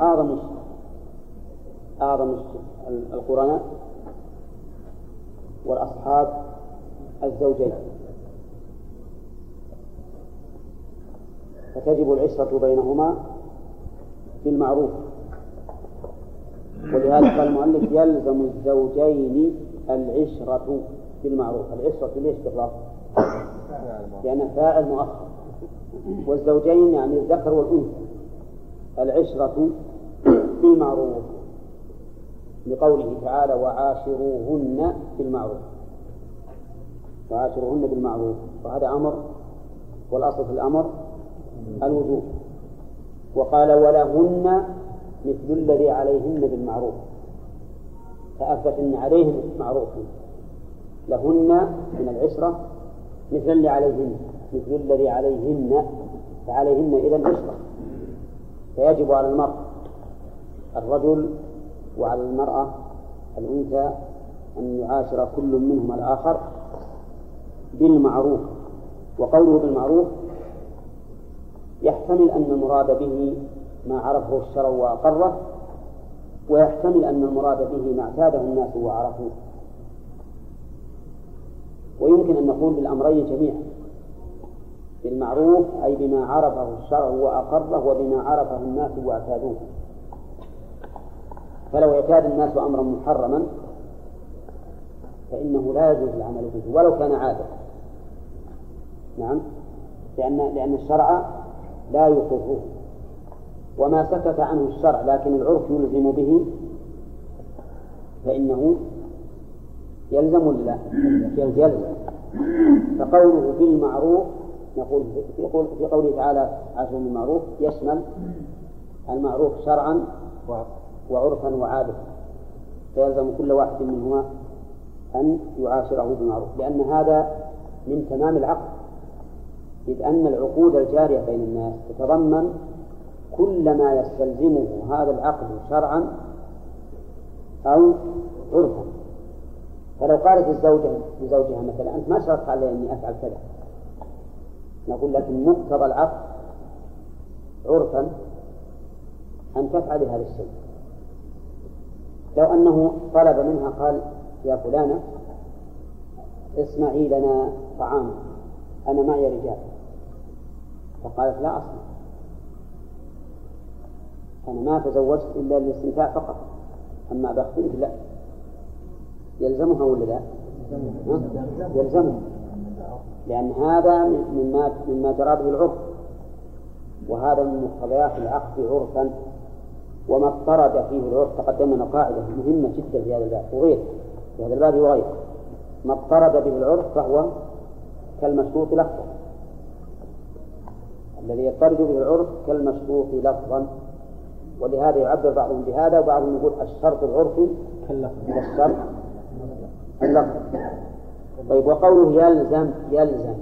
أعظم أعظم القرناء والأصحاب الزوجين. فتجب العشرة بينهما بالمعروف. ولهذا قال المؤلف يلزم الزوجين العشرة بالمعروف. العشرة ليش بالرفع؟ لأن فاعل مؤخر. والزوجين يعني الذكر والأنثى. العشرة بالمعروف. لقوله تعالى وعاشروهن بالمعروف. وعاشروهن بالمعروف. وهذا أمر والأصل في الأمر الوجوب وقال ولهن مثل الذي عليهن بالمعروف. فأثبت أن عليهن معروف. لهن من العشرة مثل اللي عليهن. مثل الذي عليهن. فعليهن إذا عشرة. فيجب على المرء الرجل وعلى المرأة الأنثى أن يعاشر كل منهما الآخر بالمعروف. وقوله بالمعروف يحتمل أن المراد به ما عرفه الشرع وأقره ويحتمل أن المراد به ما اعتاده الناس وعرفوه. ويمكن أن نقول بالأمرين جميعا بالمعروف أي بما عرفه الشرع وأقره وبما عرفه الناس واعتادوه. فلو اعتاد الناس أمرا محرما فإنه لا يجوز العمل به ولو كان عادة نعم؟ لأن لأن الشرع لا يقره وما سكت عنه الشرع لكن العرف يلزم به. فإنه يلزم ولا لا؟ يلزم. فقوله بالمعروف نقول في قول في قوله تعالى عاشر بالمعروف يشمل المعروف شرعا وعرفا وعادة. فيلزم كل واحد منهما أن يعاشره بالمعروف لأن هذا من تمام العقد إذ أن العقود الجارية بين الناس تتضمن كل ما يستلزمه هذا العقد شرعا أو عرفا. فلو قالت الزوجة لزوجها مثلا أنت ما شرطت علي أني أفعل كذا. نقول لكن مقتضى العقد عرفا أن تفعلي هذا الشيء. لو أنه طلب منها قال يا فلانة اصنعي لنا طعاما أنا معي رجال. فقالت لا أصنع أنا ما تزوجت إلا للاستمتاع فقط. أما بخدمك لا. يلزمها ولا لا؟ ها؟ يلزمها. لأن هذا مما مما جرى به العرف. وهذا من مقتضيات العقد عرفا. وما اضطرد فيه العرف تقدم لنا قاعدة مهمة جدا في هذا الباب وغيره في هذا الباب وغيره ما اضطرد به العرف فهو كالمشروط لفظا الذي يضطرد به العرف كالمشروط لفظا. ولهذا يعبر بعضهم بهذا وبعضهم يقول الشرط العرفي كالشرط اللفظ طيب وقوله يلزم يلزم.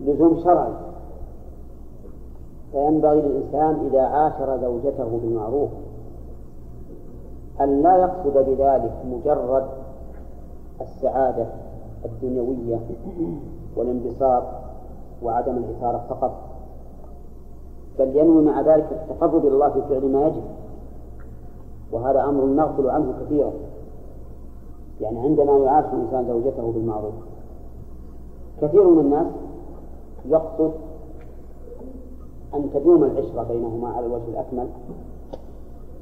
لزوم شرعي. فينبغي للإنسان إذا عاشر زوجته بالمعروف أن لا يقصد بذلك مجرد السعادة الدنيوية والانبساط وعدم الإثارة فقط. بل ينوي مع ذلك التقرب إلى الله في فعل ما يجب. وهذا أمر نغفل عنه كثيرا. يعني عندما يعاشر الإنسان زوجته بالمعروف كثير من الناس يقصد أن تدوم العشرة بينهما على الوجه الأكمل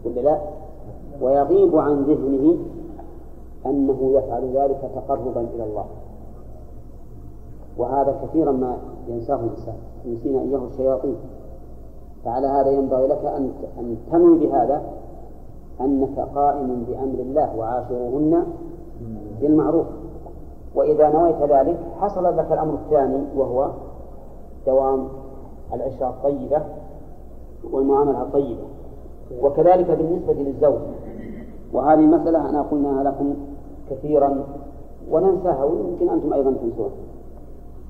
ولا لا؟ ويغيب عن ذهنه أنه يفعل ذلك تقربا إلى الله. وهذا كثيرا ما ينساه الإنسان ينسينا إياه الشياطين. فعلى هذا ينبغي لك أن أن تنوي بهذا أنك قائم بأمر الله وعاشروهن بالمعروف. وإذا نويت ذلك حصل لك الأمر الثاني وهو دوام العشرة الطيبة والمعاملة الطيبة. وكذلك بالنسبة للزوج. وهذه المسألة أنا قلناها لكم كثيرا وننساها ويمكن أنتم أيضا تنسوها.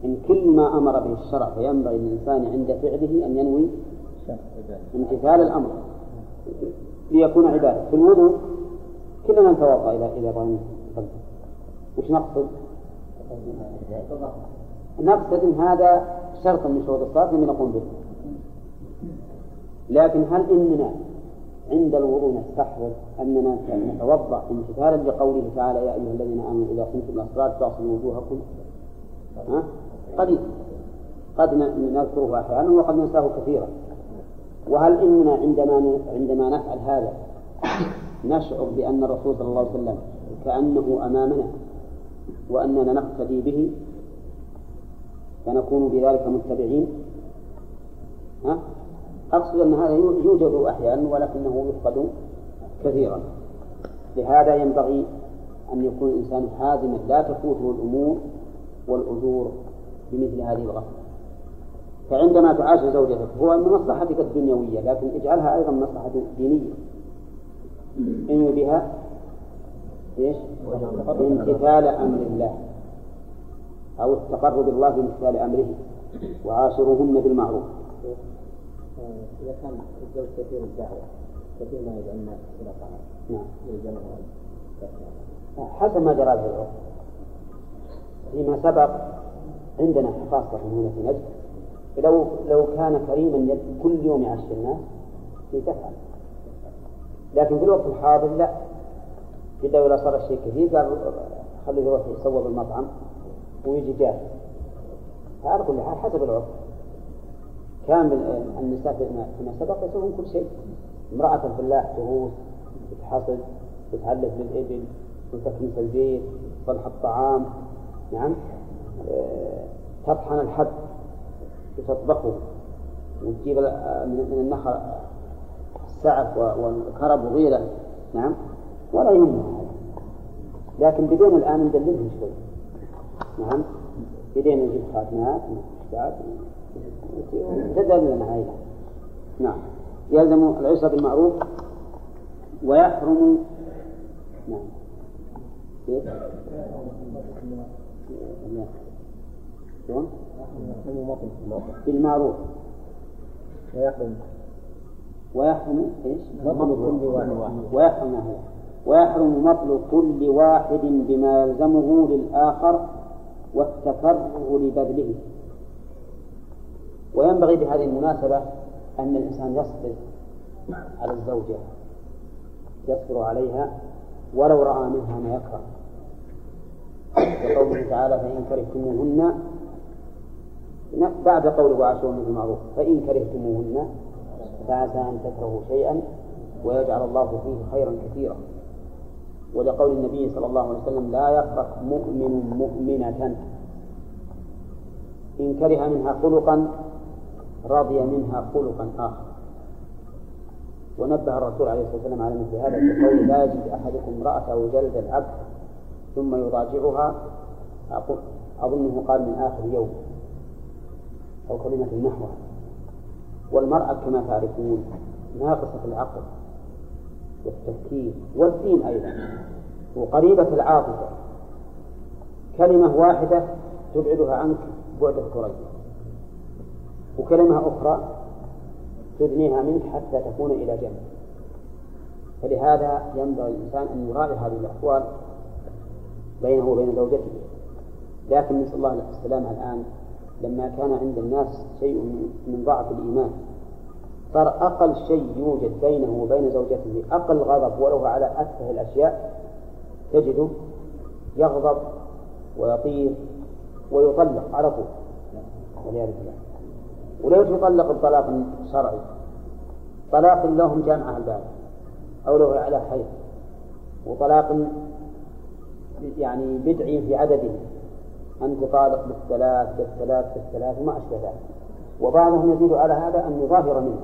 إن كل ما أمر به الشرع فينبغي للإنسان عند فعله أن ينوي امتثال الأمر. ليكون عبادة. في الوضوء كلنا نتوضأ إذا إذا بغينا وش نقصد؟ نقصد أن هذا شرط من شروط الصلاة لم نقوم به. لكن هل إننا عند الوضوء نستحضر أننا نتوضأ امتثالا لقوله تعالى يا أيها الذين آمنوا إذا قمتم إلى الصلاة فاغسلوا وجوهكم؟ ها؟ قليل قد نذكره أحيانا وقد ننساه كثيرا. وهل إننا عندما عندما نفعل هذا نشعر بأن الرسول صلى الله عليه وسلم كأنه أمامنا وأننا نقتدي به؟ فنكون بذلك متبعين؟ ها؟ أقصد أن هذا يوجد أحيانا ولكنه يفقد كثيرا. لهذا ينبغي أن يكون الإنسان حازما لا تفوته الأمور والأجور بمثل هذه الغفلة فعندما تعاشر زوجتك هو من مصلحتك الدنيوية لكن اجعلها أيضا مصلحة دينية. انوي بها إيش؟ امتثال أمر الله أو التقرب الله بامتثال أمره وعاشروهن بالمعروف. إذا كان الزوج كثير الدعوة كثير ما يدعو الناس إلى طعام نعم. حسب ما جرى به العرف فيما سبق عندنا خاصة هنا في نجد لو لو كان كريما كل يوم يعشر الناس في تفعل لكن في الوقت الحاضر لا. إذا ولا صار الشيء كثير قال خليه يروح يصوب المطعم ويجي جاهز. على كل حال حسب العرف كان النساء فيما سبق يسوون كل شيء. امرأة الفلاح تغوص تتحصد تتعلف للإبل وتكنس البيت تصلح الطعام نعم. تطحن الحب وتطبخه وتجيب من النخل السعف والكرب وغيره. نعم. ولا يهمها لكن بدينا الآن ندللهم شوي. نعم. بدينا نجيب خاتمات ومشتات تدللنا عليها نعم. يلزم العشرة بالمعروف ويحرم نعم. كيف؟ شلون؟ بالمعروف. ويحرم ويحرم إيش؟ مطل كل واحد. ويحرم هو ويحرم مطل كل واحد بما يلزمه للآخر والتكرر لبذله. وينبغي بهذه المناسبة أن الإنسان يصبر على الزوجة. يصبر عليها ولو رأى منها ما يكره. وقوله تعالى فإن كرهتموهن بعد قوله وعاشرون بالمعروف فإن كرهتموهن فعسى أن تكرهوا شيئا ويجعل الله فيه خيرا كثيرا. ولقول النبي صلى الله عليه وسلم لا يفرق مؤمن مؤمنة إن كره منها خلقا رضي منها خلقا آخر. ونبه الرسول عليه الصلاة والسلام على مثل هذا في قول لا يجد أحدكم امرأته جلد العبد ثم يراجعها أظنه قال من آخر يوم. أو كلمة نحوها والمرأة كما تعرفون ناقصة العقل والتفكير والدين أيضا وقريبة العاطفة. كلمة واحدة تبعدها عنك بعد الكرية وكلمة أخرى تدنيها منك حتى تكون إلى جنب. فلهذا ينبغي الإنسان أن يراعي هذه الأحوال بينه وبين زوجته. لكن نسأل الله السلامة الآن لما كان عند الناس شيء من ضعف الإيمان. صار أقل شيء يوجد بينه وبين زوجته. أقل غضب ولو على أتفه الأشياء تجده يغضب ويطير ويطلق على طول. والعياذ ولو يطلق الطلاق الشرعي طلاق لهم جامعة الباب أو له على خير. وطلاق يعني بدعي في عدده. أنت طالق بالثلاث بالثلاث بالثلاث وما أشبه ذلك. وبعضهم يزيد على هذا أن يظاهر منه.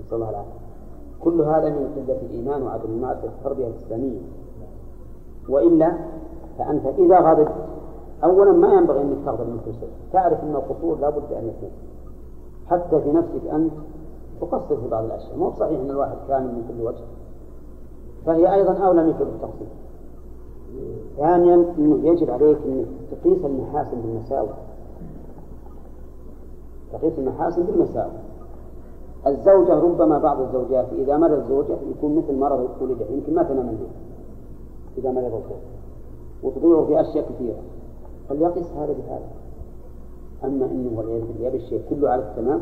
نسأل الله العافية. كل هذا من قلة الإيمان وعدم المعرفة التربية الإسلامية. وإلا فأنت إذا غضبت أولا ما ينبغي أنك تغضب من كل شيء. تعرف أن القصور لا بد أن يكون. حتى في نفسك أنت تقصر في بعض الأشياء. مو صحيح أن الواحد كامل من كل وجه. فهي أيضا أولى منك بالتقصير ثانيا أنه يجب عليك أنك تقيس المحاسن بالمساوئ. تقيس المحاسن بالمساوئ. الزوجة ربما بعض الزوجات إذا مرض زوجة يكون مثل مرض ولده يمكن ما تنام الليل إذا مرض الزوج وتضيعه في أشياء كثيرة. فليقس هذا بهذا. أما أنه والعياذ بالله بالشيء كله على التمام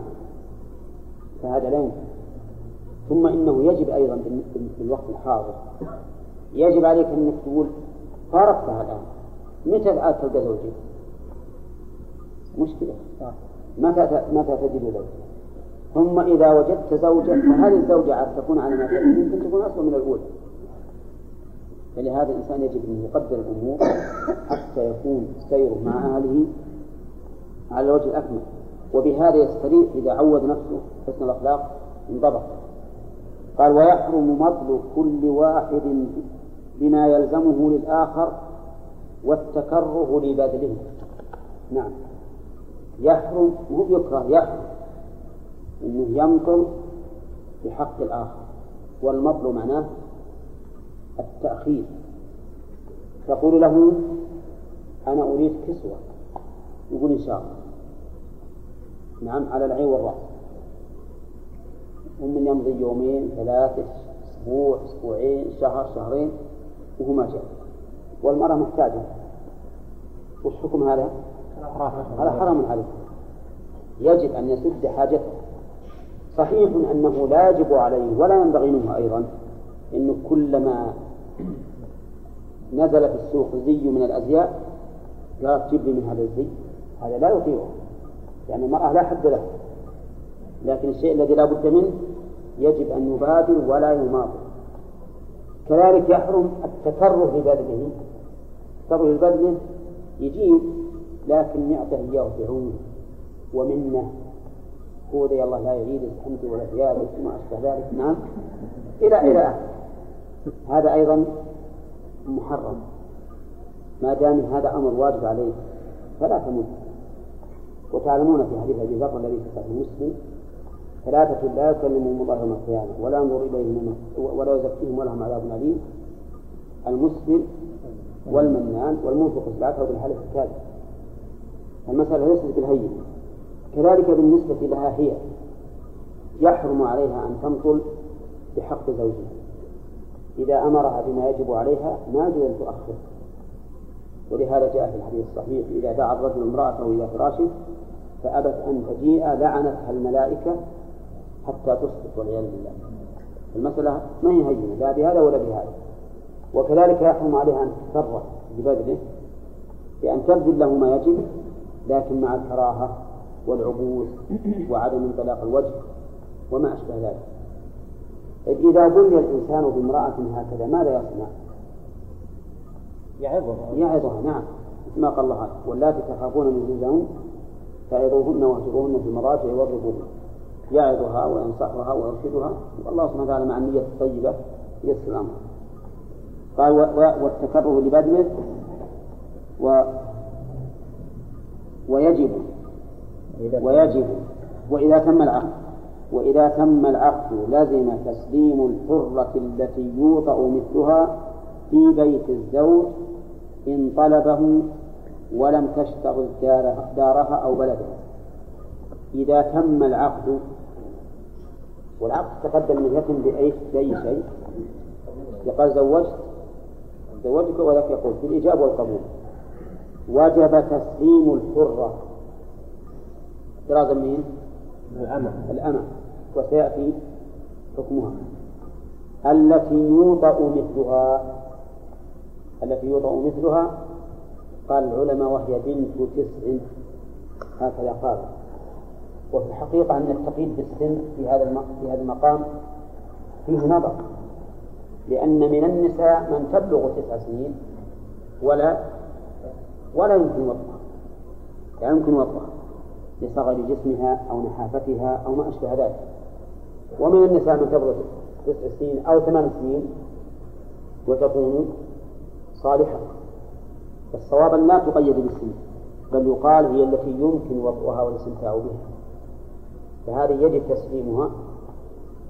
فهذا لا يمكن. ثم إنه يجب أيضا في الوقت الحاضر يجب عليك أنك تقول فارقتها الآن متى عاد تلقى زوجي؟ مشكلة. متى متى تجد زوجك؟ ثم إذا وجدت زوجة فهذه الزوجة عاد تكون على ما يمكن تكون أصلا من الأولى فلهذا الإنسان يجب أن يقدر الأمور حتى يكون سيره مع أهله على الوجه الأكمل. وبهذا يستريح إذا عود نفسه حسن الأخلاق انضبط. قال ويحرم مطل كل واحد بما يلزمه للآخر والتكره لبذله. نعم. يحرم مو يكره يحرم. إنه يمطل في حق الآخر. والمطل معناه التأخير. تقول له أنا أريد كسوة. يقول إن شاء الله. نعم على العين والرأس. ومن يمضي يومين ثلاثة أسبوع أسبوعين شهر شهرين. وهو ما جاء والمرأة محتاجة. وش حكم هذا؟ هذا حرام عليه يجب أن يسد حاجته صحيح أنه لا يجب عليه ولا ينبغي منه أيضا أنه كلما نزل في السوق زي من الأزياء قال جيب لي من هذا الزي. هذا لا يطيعه. يعني المرأة لا حد له لكن الشيء الذي لا بد منه يجب أن يبادر ولا يماطل كذلك يحرم التكره لبذله التكره لبذله يجيب لكن يعطيه إياه بعون ومنة. هو الله لا يعيدك أنت ولا ثيابك وما أشبه ذلك. نعم. إلى إلى هذا أيضا محرم. ما دام هذا أمر واجب عليك فلا تمت وتعلمون في حديث أبي ذر الذي في صحيح مسلم ثلاثة لا يكلمهم الله يوم القيامة. ولا ينظر إليهم ولا يزكيهم ولهم عذاب أليم. المسلم والمنان والمنفق سبعته بالحلف الكاذب. المسألة ليست بالهين. كذلك بالنسبة لها هي يحرم عليها أن تمطل بحق زوجها. إذا أمرها بما يجب عليها ما أن تؤخر. ولهذا جاء في الحديث الصحيح إذا دعا الرجل امرأته إلى فراشه فأبت أن تجيء لعنتها الملائكة حتى تسقط والعياذ بالله. المسألة ما هي هينة لا بهذا ولا بهذا. وكذلك يحرم عليها أن تتفرع ببذله بأن تبذل له ما يجب لكن مع الكراهة والعبوس وعدم انطلاق الوجه وما أشبه ذلك. طيب إذا بني الإنسان بامرأة هكذا ماذا يصنع؟ يعظها. يعظها نعم. مثل ما قال الله واللاتي تخافون نشوزهن فعظوهن واهجروهن في المضاجع واضربوهن يعظها وينصحها ويرشدها. والله سبحانه وتعالى مع النية الطيبة يسر الأمر قال والتكره لبذله و ويجب ويجب وإذا تم العقد. وإذا تم العقد لزم تسليم الحرة التي يوطأ مثلها في بيت الزوج إن طلبه ولم تشترط دارها أو بلدها إذا تم العقد والعقد تقدم من يتم بأي بأي شيء. يقال زوجت زوجتك وذاك يقول في الإجابة والقبول. وجب تسليم الحرة. احترازا من الأمة. الأمة. وسيأتي حكمها. التي يوطأ مثلها التي يوطأ مثلها قال العلماء وهي بنت تسع. هكذا قال. وفي الحقيقة أن التقييد بالسن في هذا في هذا المقام فيه نظر لأن من النساء من تبلغ تسع سنين ولا ولا يمكن وطئها لا يمكن وطئها لصغر جسمها أو نحافتها أو ما أشبه ذلك. ومن النساء من تبلغ تسع سنين أو ثمان سنين وتكون صالحة. الصواب أن لا تقيد بالسن بل يقال هي التي يمكن وطئها والاستمتاع بها. فهذه يجب تسليمها.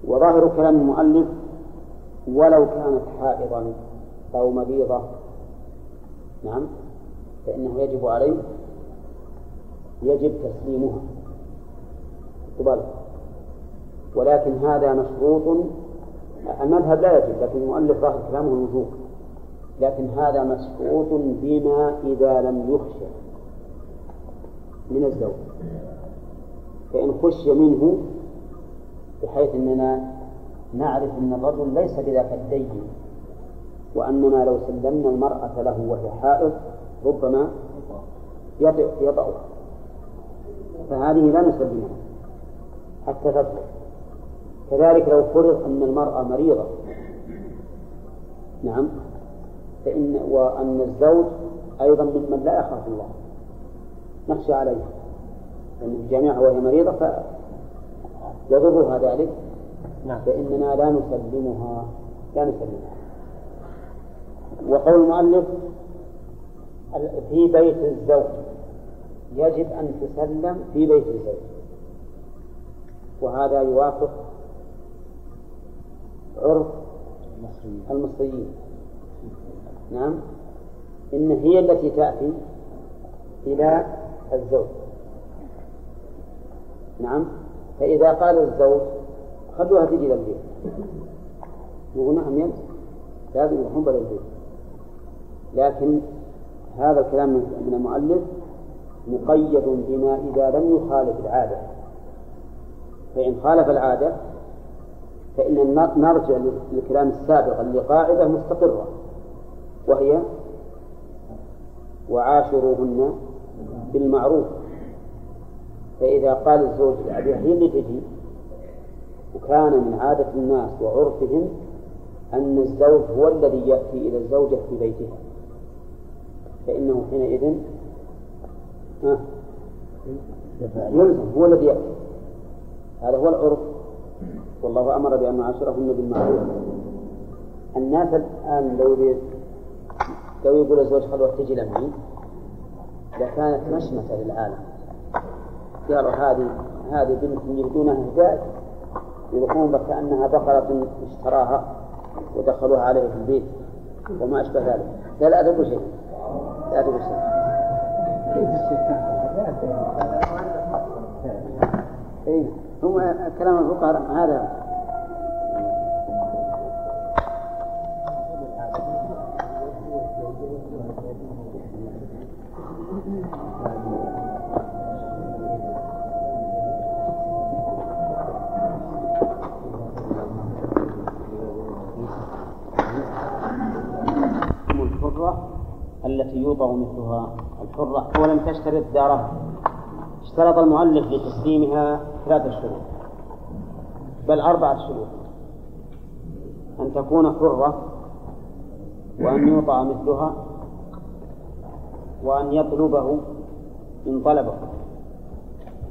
وظاهر كلام المؤلف ولو كانت حائضا أو مريضة نعم. فإنه يجب عليه يجب تسليمها. قبل. ولكن هذا مشروط. المذهب لا يجب لكن المؤلف ظاهر كلامه الوجوب. لكن هذا مشروط بما إذا لم يخشى من الزوج. فإن خشي منه بحيث أننا نعرف أن الرجل ليس بذاك الدين وأننا لو سلمنا المرأة له وهي حائض ربما يطأ. فهذه لا نسلمها حتى تطهر. كذلك لو فرض أن المرأة مريضة. نعم. فإن وأن الزوج أيضا ممن لا يخاف الله. نخشى عليها. جامعها وهي مريضة فيضرها ذلك. نعم. فإننا لا نسلمها لا نسلمها. وقول المؤلف في بيت الزوج يجب أن تسلم في بيت الزوج. وهذا يوافق عرف المصريين. نعم. إن هي التي تأتي إلى الزوج. نعم. فإذا قال الزوج خلوها تجي إلى البيت نعم يلزم لازم يروحون بلا البيت. لكن هذا الكلام من المؤلف مقيد بما إذا لم يخالف العادة. فإن خالف العادة فإن نرجع للكلام السابق اللي قاعدة مستقرة. وهي وعاشروهن بالمعروف. فإذا قال الزوج لأبيها هي اللي تجي وكان من عادة الناس وعرفهم أن الزوج هو الذي يأتي إلى الزوجة في بيتها. فإنه حينئذ يلزم هو الذي يأتي. هذا هو العرف. والله أمر بأن نعاشرهن بالمعروف. الناس الآن لو لو يقول الزوج خلوة تجي لمعي لكانت مشمتة للعالم. قالوا هذه هذه بنت يهدونها هداء يروحون كأنها بقرة اشتراها ودخلوها عليه في البيت وما أشبه ذلك. لا لا تقول شيء. لا تقول شيء. إيه هم كلام الفقهاء هذا. التي يوضع مثلها الحرة ولم تشترط دارها اشترط المؤلف لتسليمها ثلاثة شروط بل أربعة شروط. أن تكون حرة وأن يوضع مثلها وأن يطلبه إن طلبه.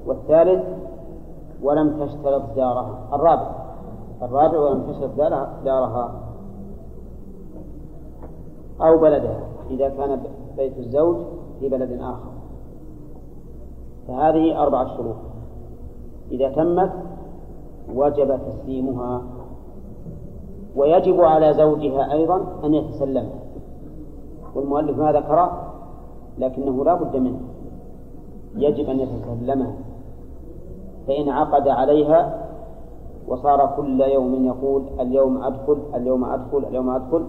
والثالث ولم تشترط دارها. الرابع الرابع ولم تشترط دارها أو بلدها. إذا كان بيت الزوج في بلد آخر. فهذه أربعة شروط. إذا تمت وجب تسليمها. ويجب على زوجها أيضا أن يتسلمها والمؤلف ما ذكره لكنه لا بد منه. يجب أن يتسلمها فإن عقد عليها وصار كل يوم يقول اليوم أدخل اليوم أدخل اليوم أدخل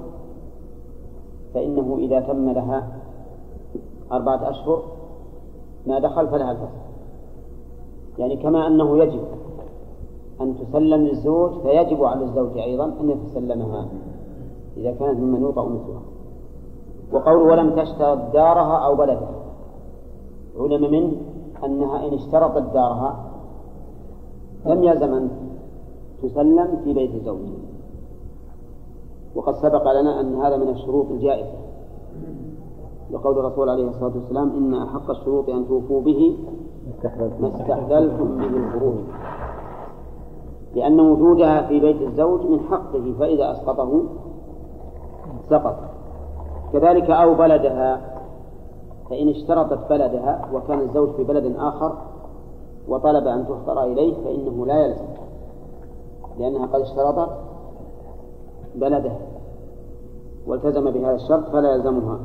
فإنه إذا تم لها أربعة أشهر ما دخل فلها الفصل. يعني كما أنه يجب أن تسلم للزوج فيجب على الزوج أيضا أن يتسلمها إذا كانت ممن يوطأ مثلها. وقول ولم تشترط دارها أو بلدها. علم منه أنها إن اشترطت دارها لم يلزم أن تسلم في بيت زوجها وقد سبق لنا أن هذا من الشروط الجائزة. لقول الرسول عليه الصلاة والسلام إن أحق الشروط أن توفوا به ما استحللتم به الفروج لأن وجودها في بيت الزوج من حقه فإذا أسقطه سقط. كذلك أو بلدها فإن اشترطت بلدها وكان الزوج في بلد آخر وطلب أن تحضر إليه فإنه لا يلزم لأنها قد اشترطت. بلدها والتزم بهذا الشرط فلا يلزمها.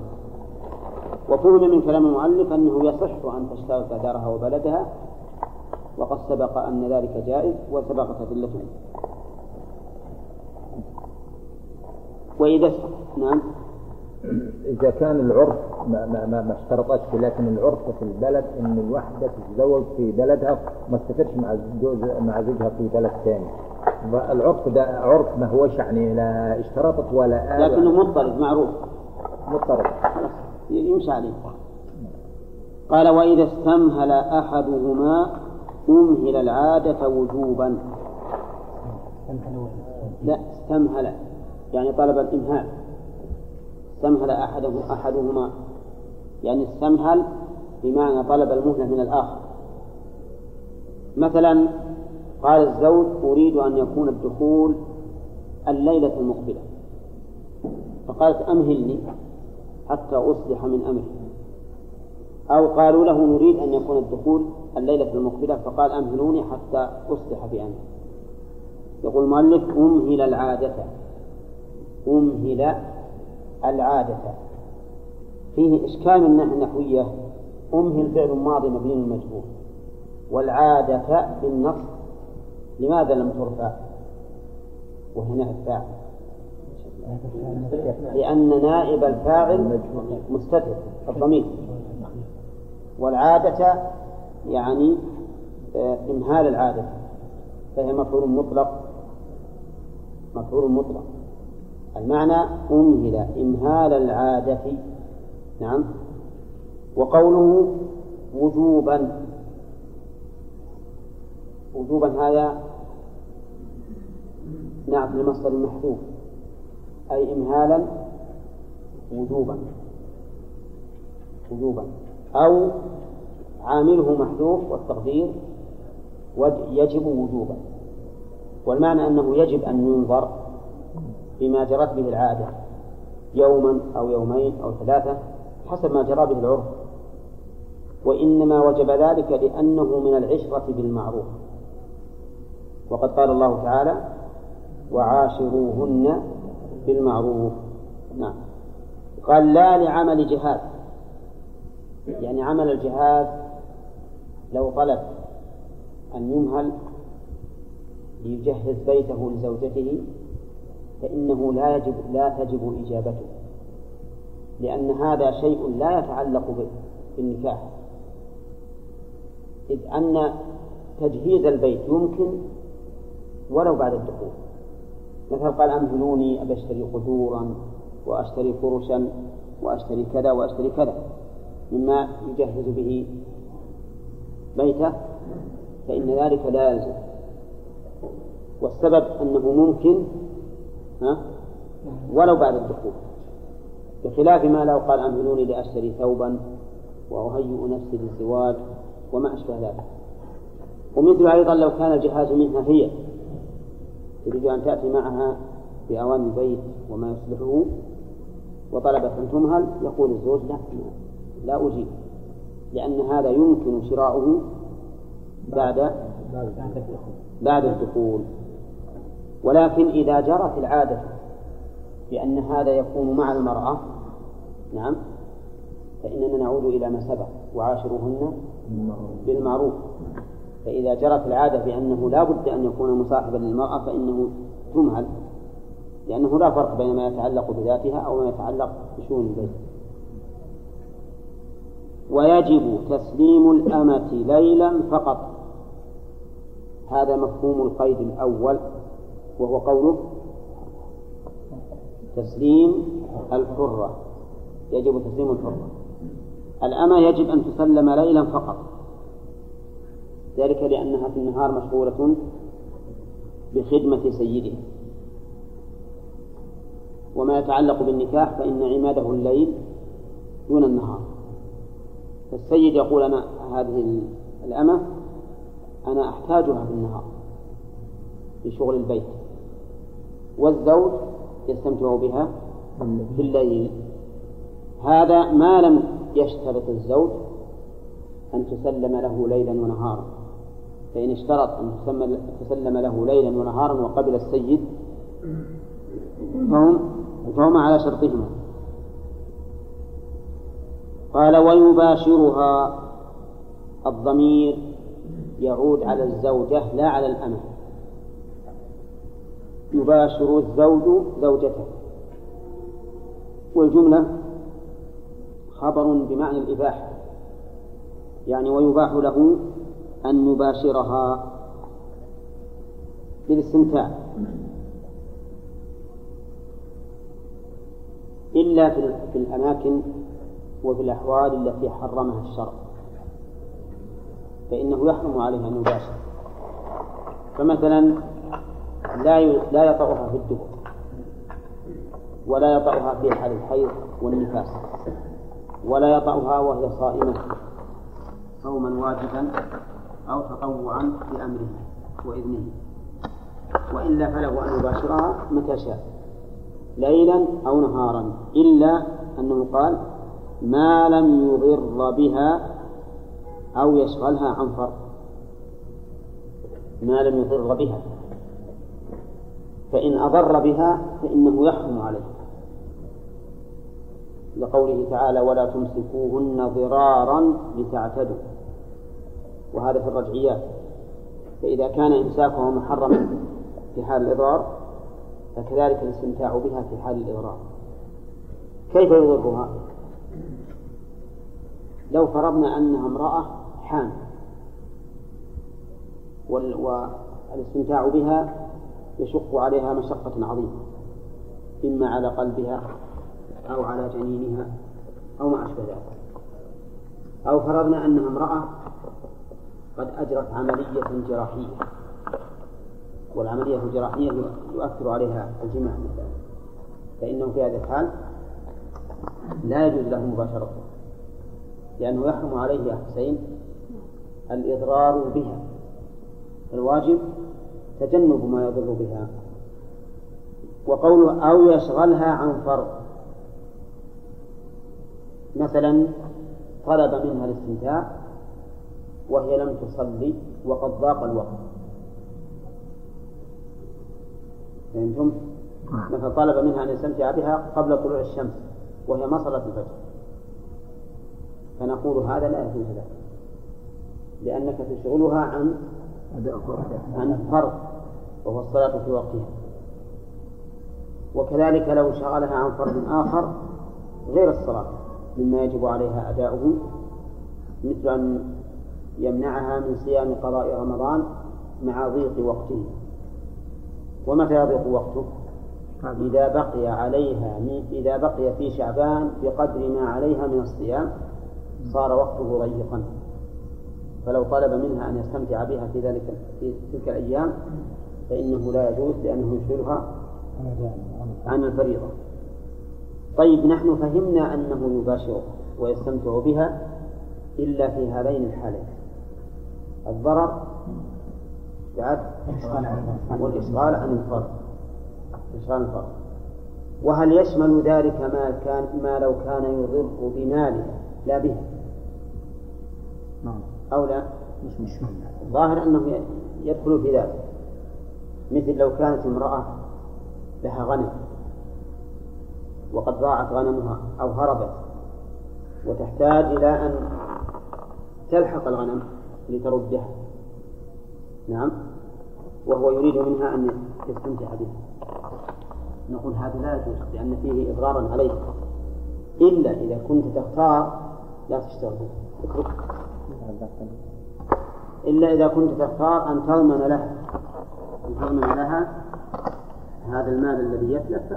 وفهم من كلام المؤلف أنه يصح أن تشترط دارها وبلدها وقد سبق أن ذلك جائز وسبقت أدلته. وإذا نعم. إذا كان العرف ما, ما, ما, ما اشترطتش لكن العرف في البلد إن الواحدة تتزوج في بلدها وما تسافرش مع زوج مع زوجها في بلد ثاني العرف ده عرف ما هوش يعني لا اشترطت ولا آل لكنه مضطرد معروف. مضطرب خلاص يمشي عليه. قال وإذا استمهل أحدهما أمهل العادة وجوبا. لا استمهل. يعني طلب الإمهال. استمهل أحده أحدهما. يعني استمهل بمعنى طلب المهلة من الآخر. مثلا قال الزوج أريد أن يكون الدخول الليلة المقبلة. فقالت أمهلني حتى أصلح من أمري. أو قالوا له نريد أن يكون الدخول الليلة المقبلة. فقال أمهلوني حتى أصلح بأمري. يقول المؤلف أمهل العادة. أمهل العادة. فيه إشكال من النحوية أمهل فعل ماضي مبني المجهول. والعادة بالنص لماذا لم ترفع؟ وهنا الفاعل لأن نائب الفاعل مستتر الضمير. والعادة يعني آه، إمهال العادة. فهي مفعول مطلق مفعول مطلق. المعنى أمهل إمهال العادة. نعم. وقوله وجوبا. وجوبا هذا نعت لمصدر محذوف. أي إمهالا وجوبا. وجوبا. أو عامله محذوف والتقدير يجب وجوبا. والمعنى أنه يجب أن ينظر. بما جرت به العادة يوما أو يومين أو ثلاثة حسب ما جرى به العرف. وإنما وجب ذلك لأنه من العشرة بالمعروف. وقد قال الله تعالى وعاشروهن بالمعروف نعم. قال لا لعمل جهاد يعني عمل الجهاد لو طلب أن يمهل ليجهز بيته لزوجته فإنه لا يجب لا تجب إجابته لأن هذا شيء لا يتعلق بالنكاح. إذ أن تجهيز البيت يمكن ولو بعد الدخول. مثلا قال أمهلوني أبي أشتري قدورا وأشتري فرشا وأشتري كذا وأشتري كذا مما يجهز به بيته فإن ذلك لا يلزم. والسبب أنه ممكن ها؟ ولو بعد الدخول. بخلاف ما لو قال أمهلوني لأشتري ثوبا وأهيئ نفسي للزواج وما أشبه ذلك. ومثل أيضا لو كان الجهاز منها هي. تريد أن تأتي معها بأواني البيت وما يصلحه وطلبت أن تمهل يقول الزوج لا لا أجيب. لأن هذا يمكن شراؤه بعد بعد الدخول. ولكن إذا جرت العادة بأن هذا يكون مع المرأة نعم فإننا نعود إلى ما سبق وعاشروهن بالمعروف. فإذا جرت العادة بأنه لا بد أن يكون مصاحبا للمرأة فإنه تمهل لأنه لا فرق بين ما يتعلق بذاتها أو ما يتعلق بشؤون البيت. ويجب تسليم الأمة ليلا فقط. هذا مفهوم القيد الأول. وهو قوله تسليم الحرة. يجب تسليم الحرة. الأمة يجب أن تسلم ليلا فقط. ذلك لأنها في النهار مشغولة بخدمة سيدها. وما يتعلق بالنكاح فإن عماده الليل دون النهار. فالسيد يقول أنا هذه الأمة أنا أحتاجها في النهار في شغل البيت. والزوج يستمتع بها في الليل هذا ما لم يشترط الزوج أن تسلم له ليلا ونهارا. فإن اشترط أن تسلم له ليلا ونهارا وقبل السيد فهم فهما على شرطهما. قال ويباشرها الضمير يعود على الزوجة لا على الأمة. يباشر الزوج زوجته. والجملة خبر بمعنى الإباحة يعني ويباح له أن يباشرها بالاستمتاع. إلا في الأماكن وفي الأحوال التي حرمها الشرع. فإنه يحرم عليه أن يباشر. فمثلا لا لا يطأها في الدبر. ولا يطأها في حال الحيض والنفاس. ولا يطأها وهي صائمة صوما واجبا أو تطوعا بأمره وإذنه. وإلا فله أن يباشرها متى شاء. ليلا أو نهارا. إلا أنه قال ما لم يضر بها أو يشغلها عن فرض. ما لم يضر بها. فإن أضر بها فإنه يحرم عليه. لقوله تعالى ولا تمسكوهن ضرارا لتعتدوا. وهذا في الرجعيات. فإذا كان إمساكها محرما في حال الإضرار فكذلك الاستمتاع بها في حال الإضرار. كيف يضرها؟ لو فرضنا أنها امرأة حامل والإستمتاع بها يشق عليها مشقة عظيمة إما على قلبها أو على جنينها أو ما أشبه ذلك. أو فرضنا أنها امرأة قد أجرت عملية جراحية والعملية الجراحية يؤثر عليها الجماع مثلا فإنه في هذه الحال لا يجوز له مباشرته لأنه يحرم عليه يا حسين الإضرار بها. الواجب تجنب ما يضر بها. وقوله أو يشغلها عن فرض. مثلا طلب منها الاستمتاع وهي لم تصلي وقد ضاق الوقت. فهمتم؟ مثلا طلب منها أن يستمتع بها قبل طلوع الشمس وهي ما صلت الفجر. فنقول هذا لا يجوز لك لأنك تشغلها عن عن فرض. وهو الصلاة في وقتها. وكذلك لو شغلها عن فرض آخر غير الصلاة مما يجب عليها أداؤه مثل أن يمنعها من صيام قضاء رمضان مع ضيق وقته. ومتى يضيق وقته؟ إذا بقي عليها إذا بقي في شعبان بقدر ما عليها من الصيام صار وقته ضيقا. فلو طلب منها أن يستمتع بها في ذلك في تلك الأيام فإنه لا يجوز لأنه يشغلها عن الفريضة. طيب نحن فهمنا أنه يباشرها ويستمتع بها إلا في هذين الحالين. الضرر بعد والإشغال عن الفرد إشغال الفرد وهل يشمل ذلك ما كان ما لو كان يضر بمالها لا بها نعم. أو لا؟ مش مش الظاهر أنه يدخل في ذلك. مثل لو كانت امرأة لها غنم وقد ضاعت غنمها أو هربت وتحتاج إلى أن تلحق الغنم لتردها. نعم. وهو يريد منها أن يستمتع بها. نقول هذا لا يجوز لأن فيه إضرارا عليك. إلا إذا كنت تختار لا تشتغل اترك. إلا إذا كنت تختار أن تضمن لها. تضمن لها هذا المال الذي يتلف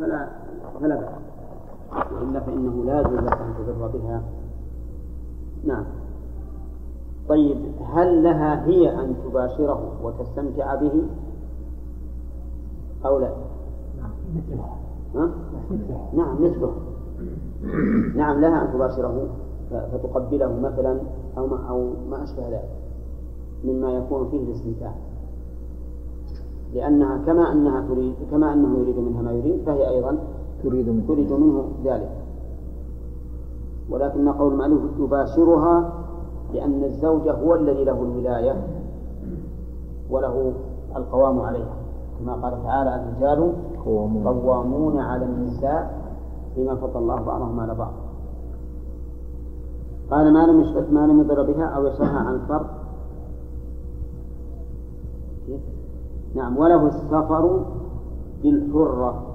فلا فلا بأس. وإلا فإنه لا يجوز لك أن تضر بها. نعم. طيب هل لها هي أن تباشره وتستمتع به؟ أو لا؟ ها؟ نعم مثله نعم لها أن تباشره فتقبله مثلا أو ما, أو ما أشبه ذلك مما يكون فيه الاستمتاع. لأنها كما أنها تريد كما أنه يريد منها ما يريد فهي أيضا تريد من تريد منه ذلك. ولكن قول المألوف يباشرها لأن الزوج هو الذي له الولاية وله القوام عليها. كما قال تعالى الرجال قوامون. قوامون على النساء بما فضل الله بعضهم على بعض. قال ما لم يشبه ما لم يضر بها أو يشرها عن الفرق نعم وله السفر بالحرة.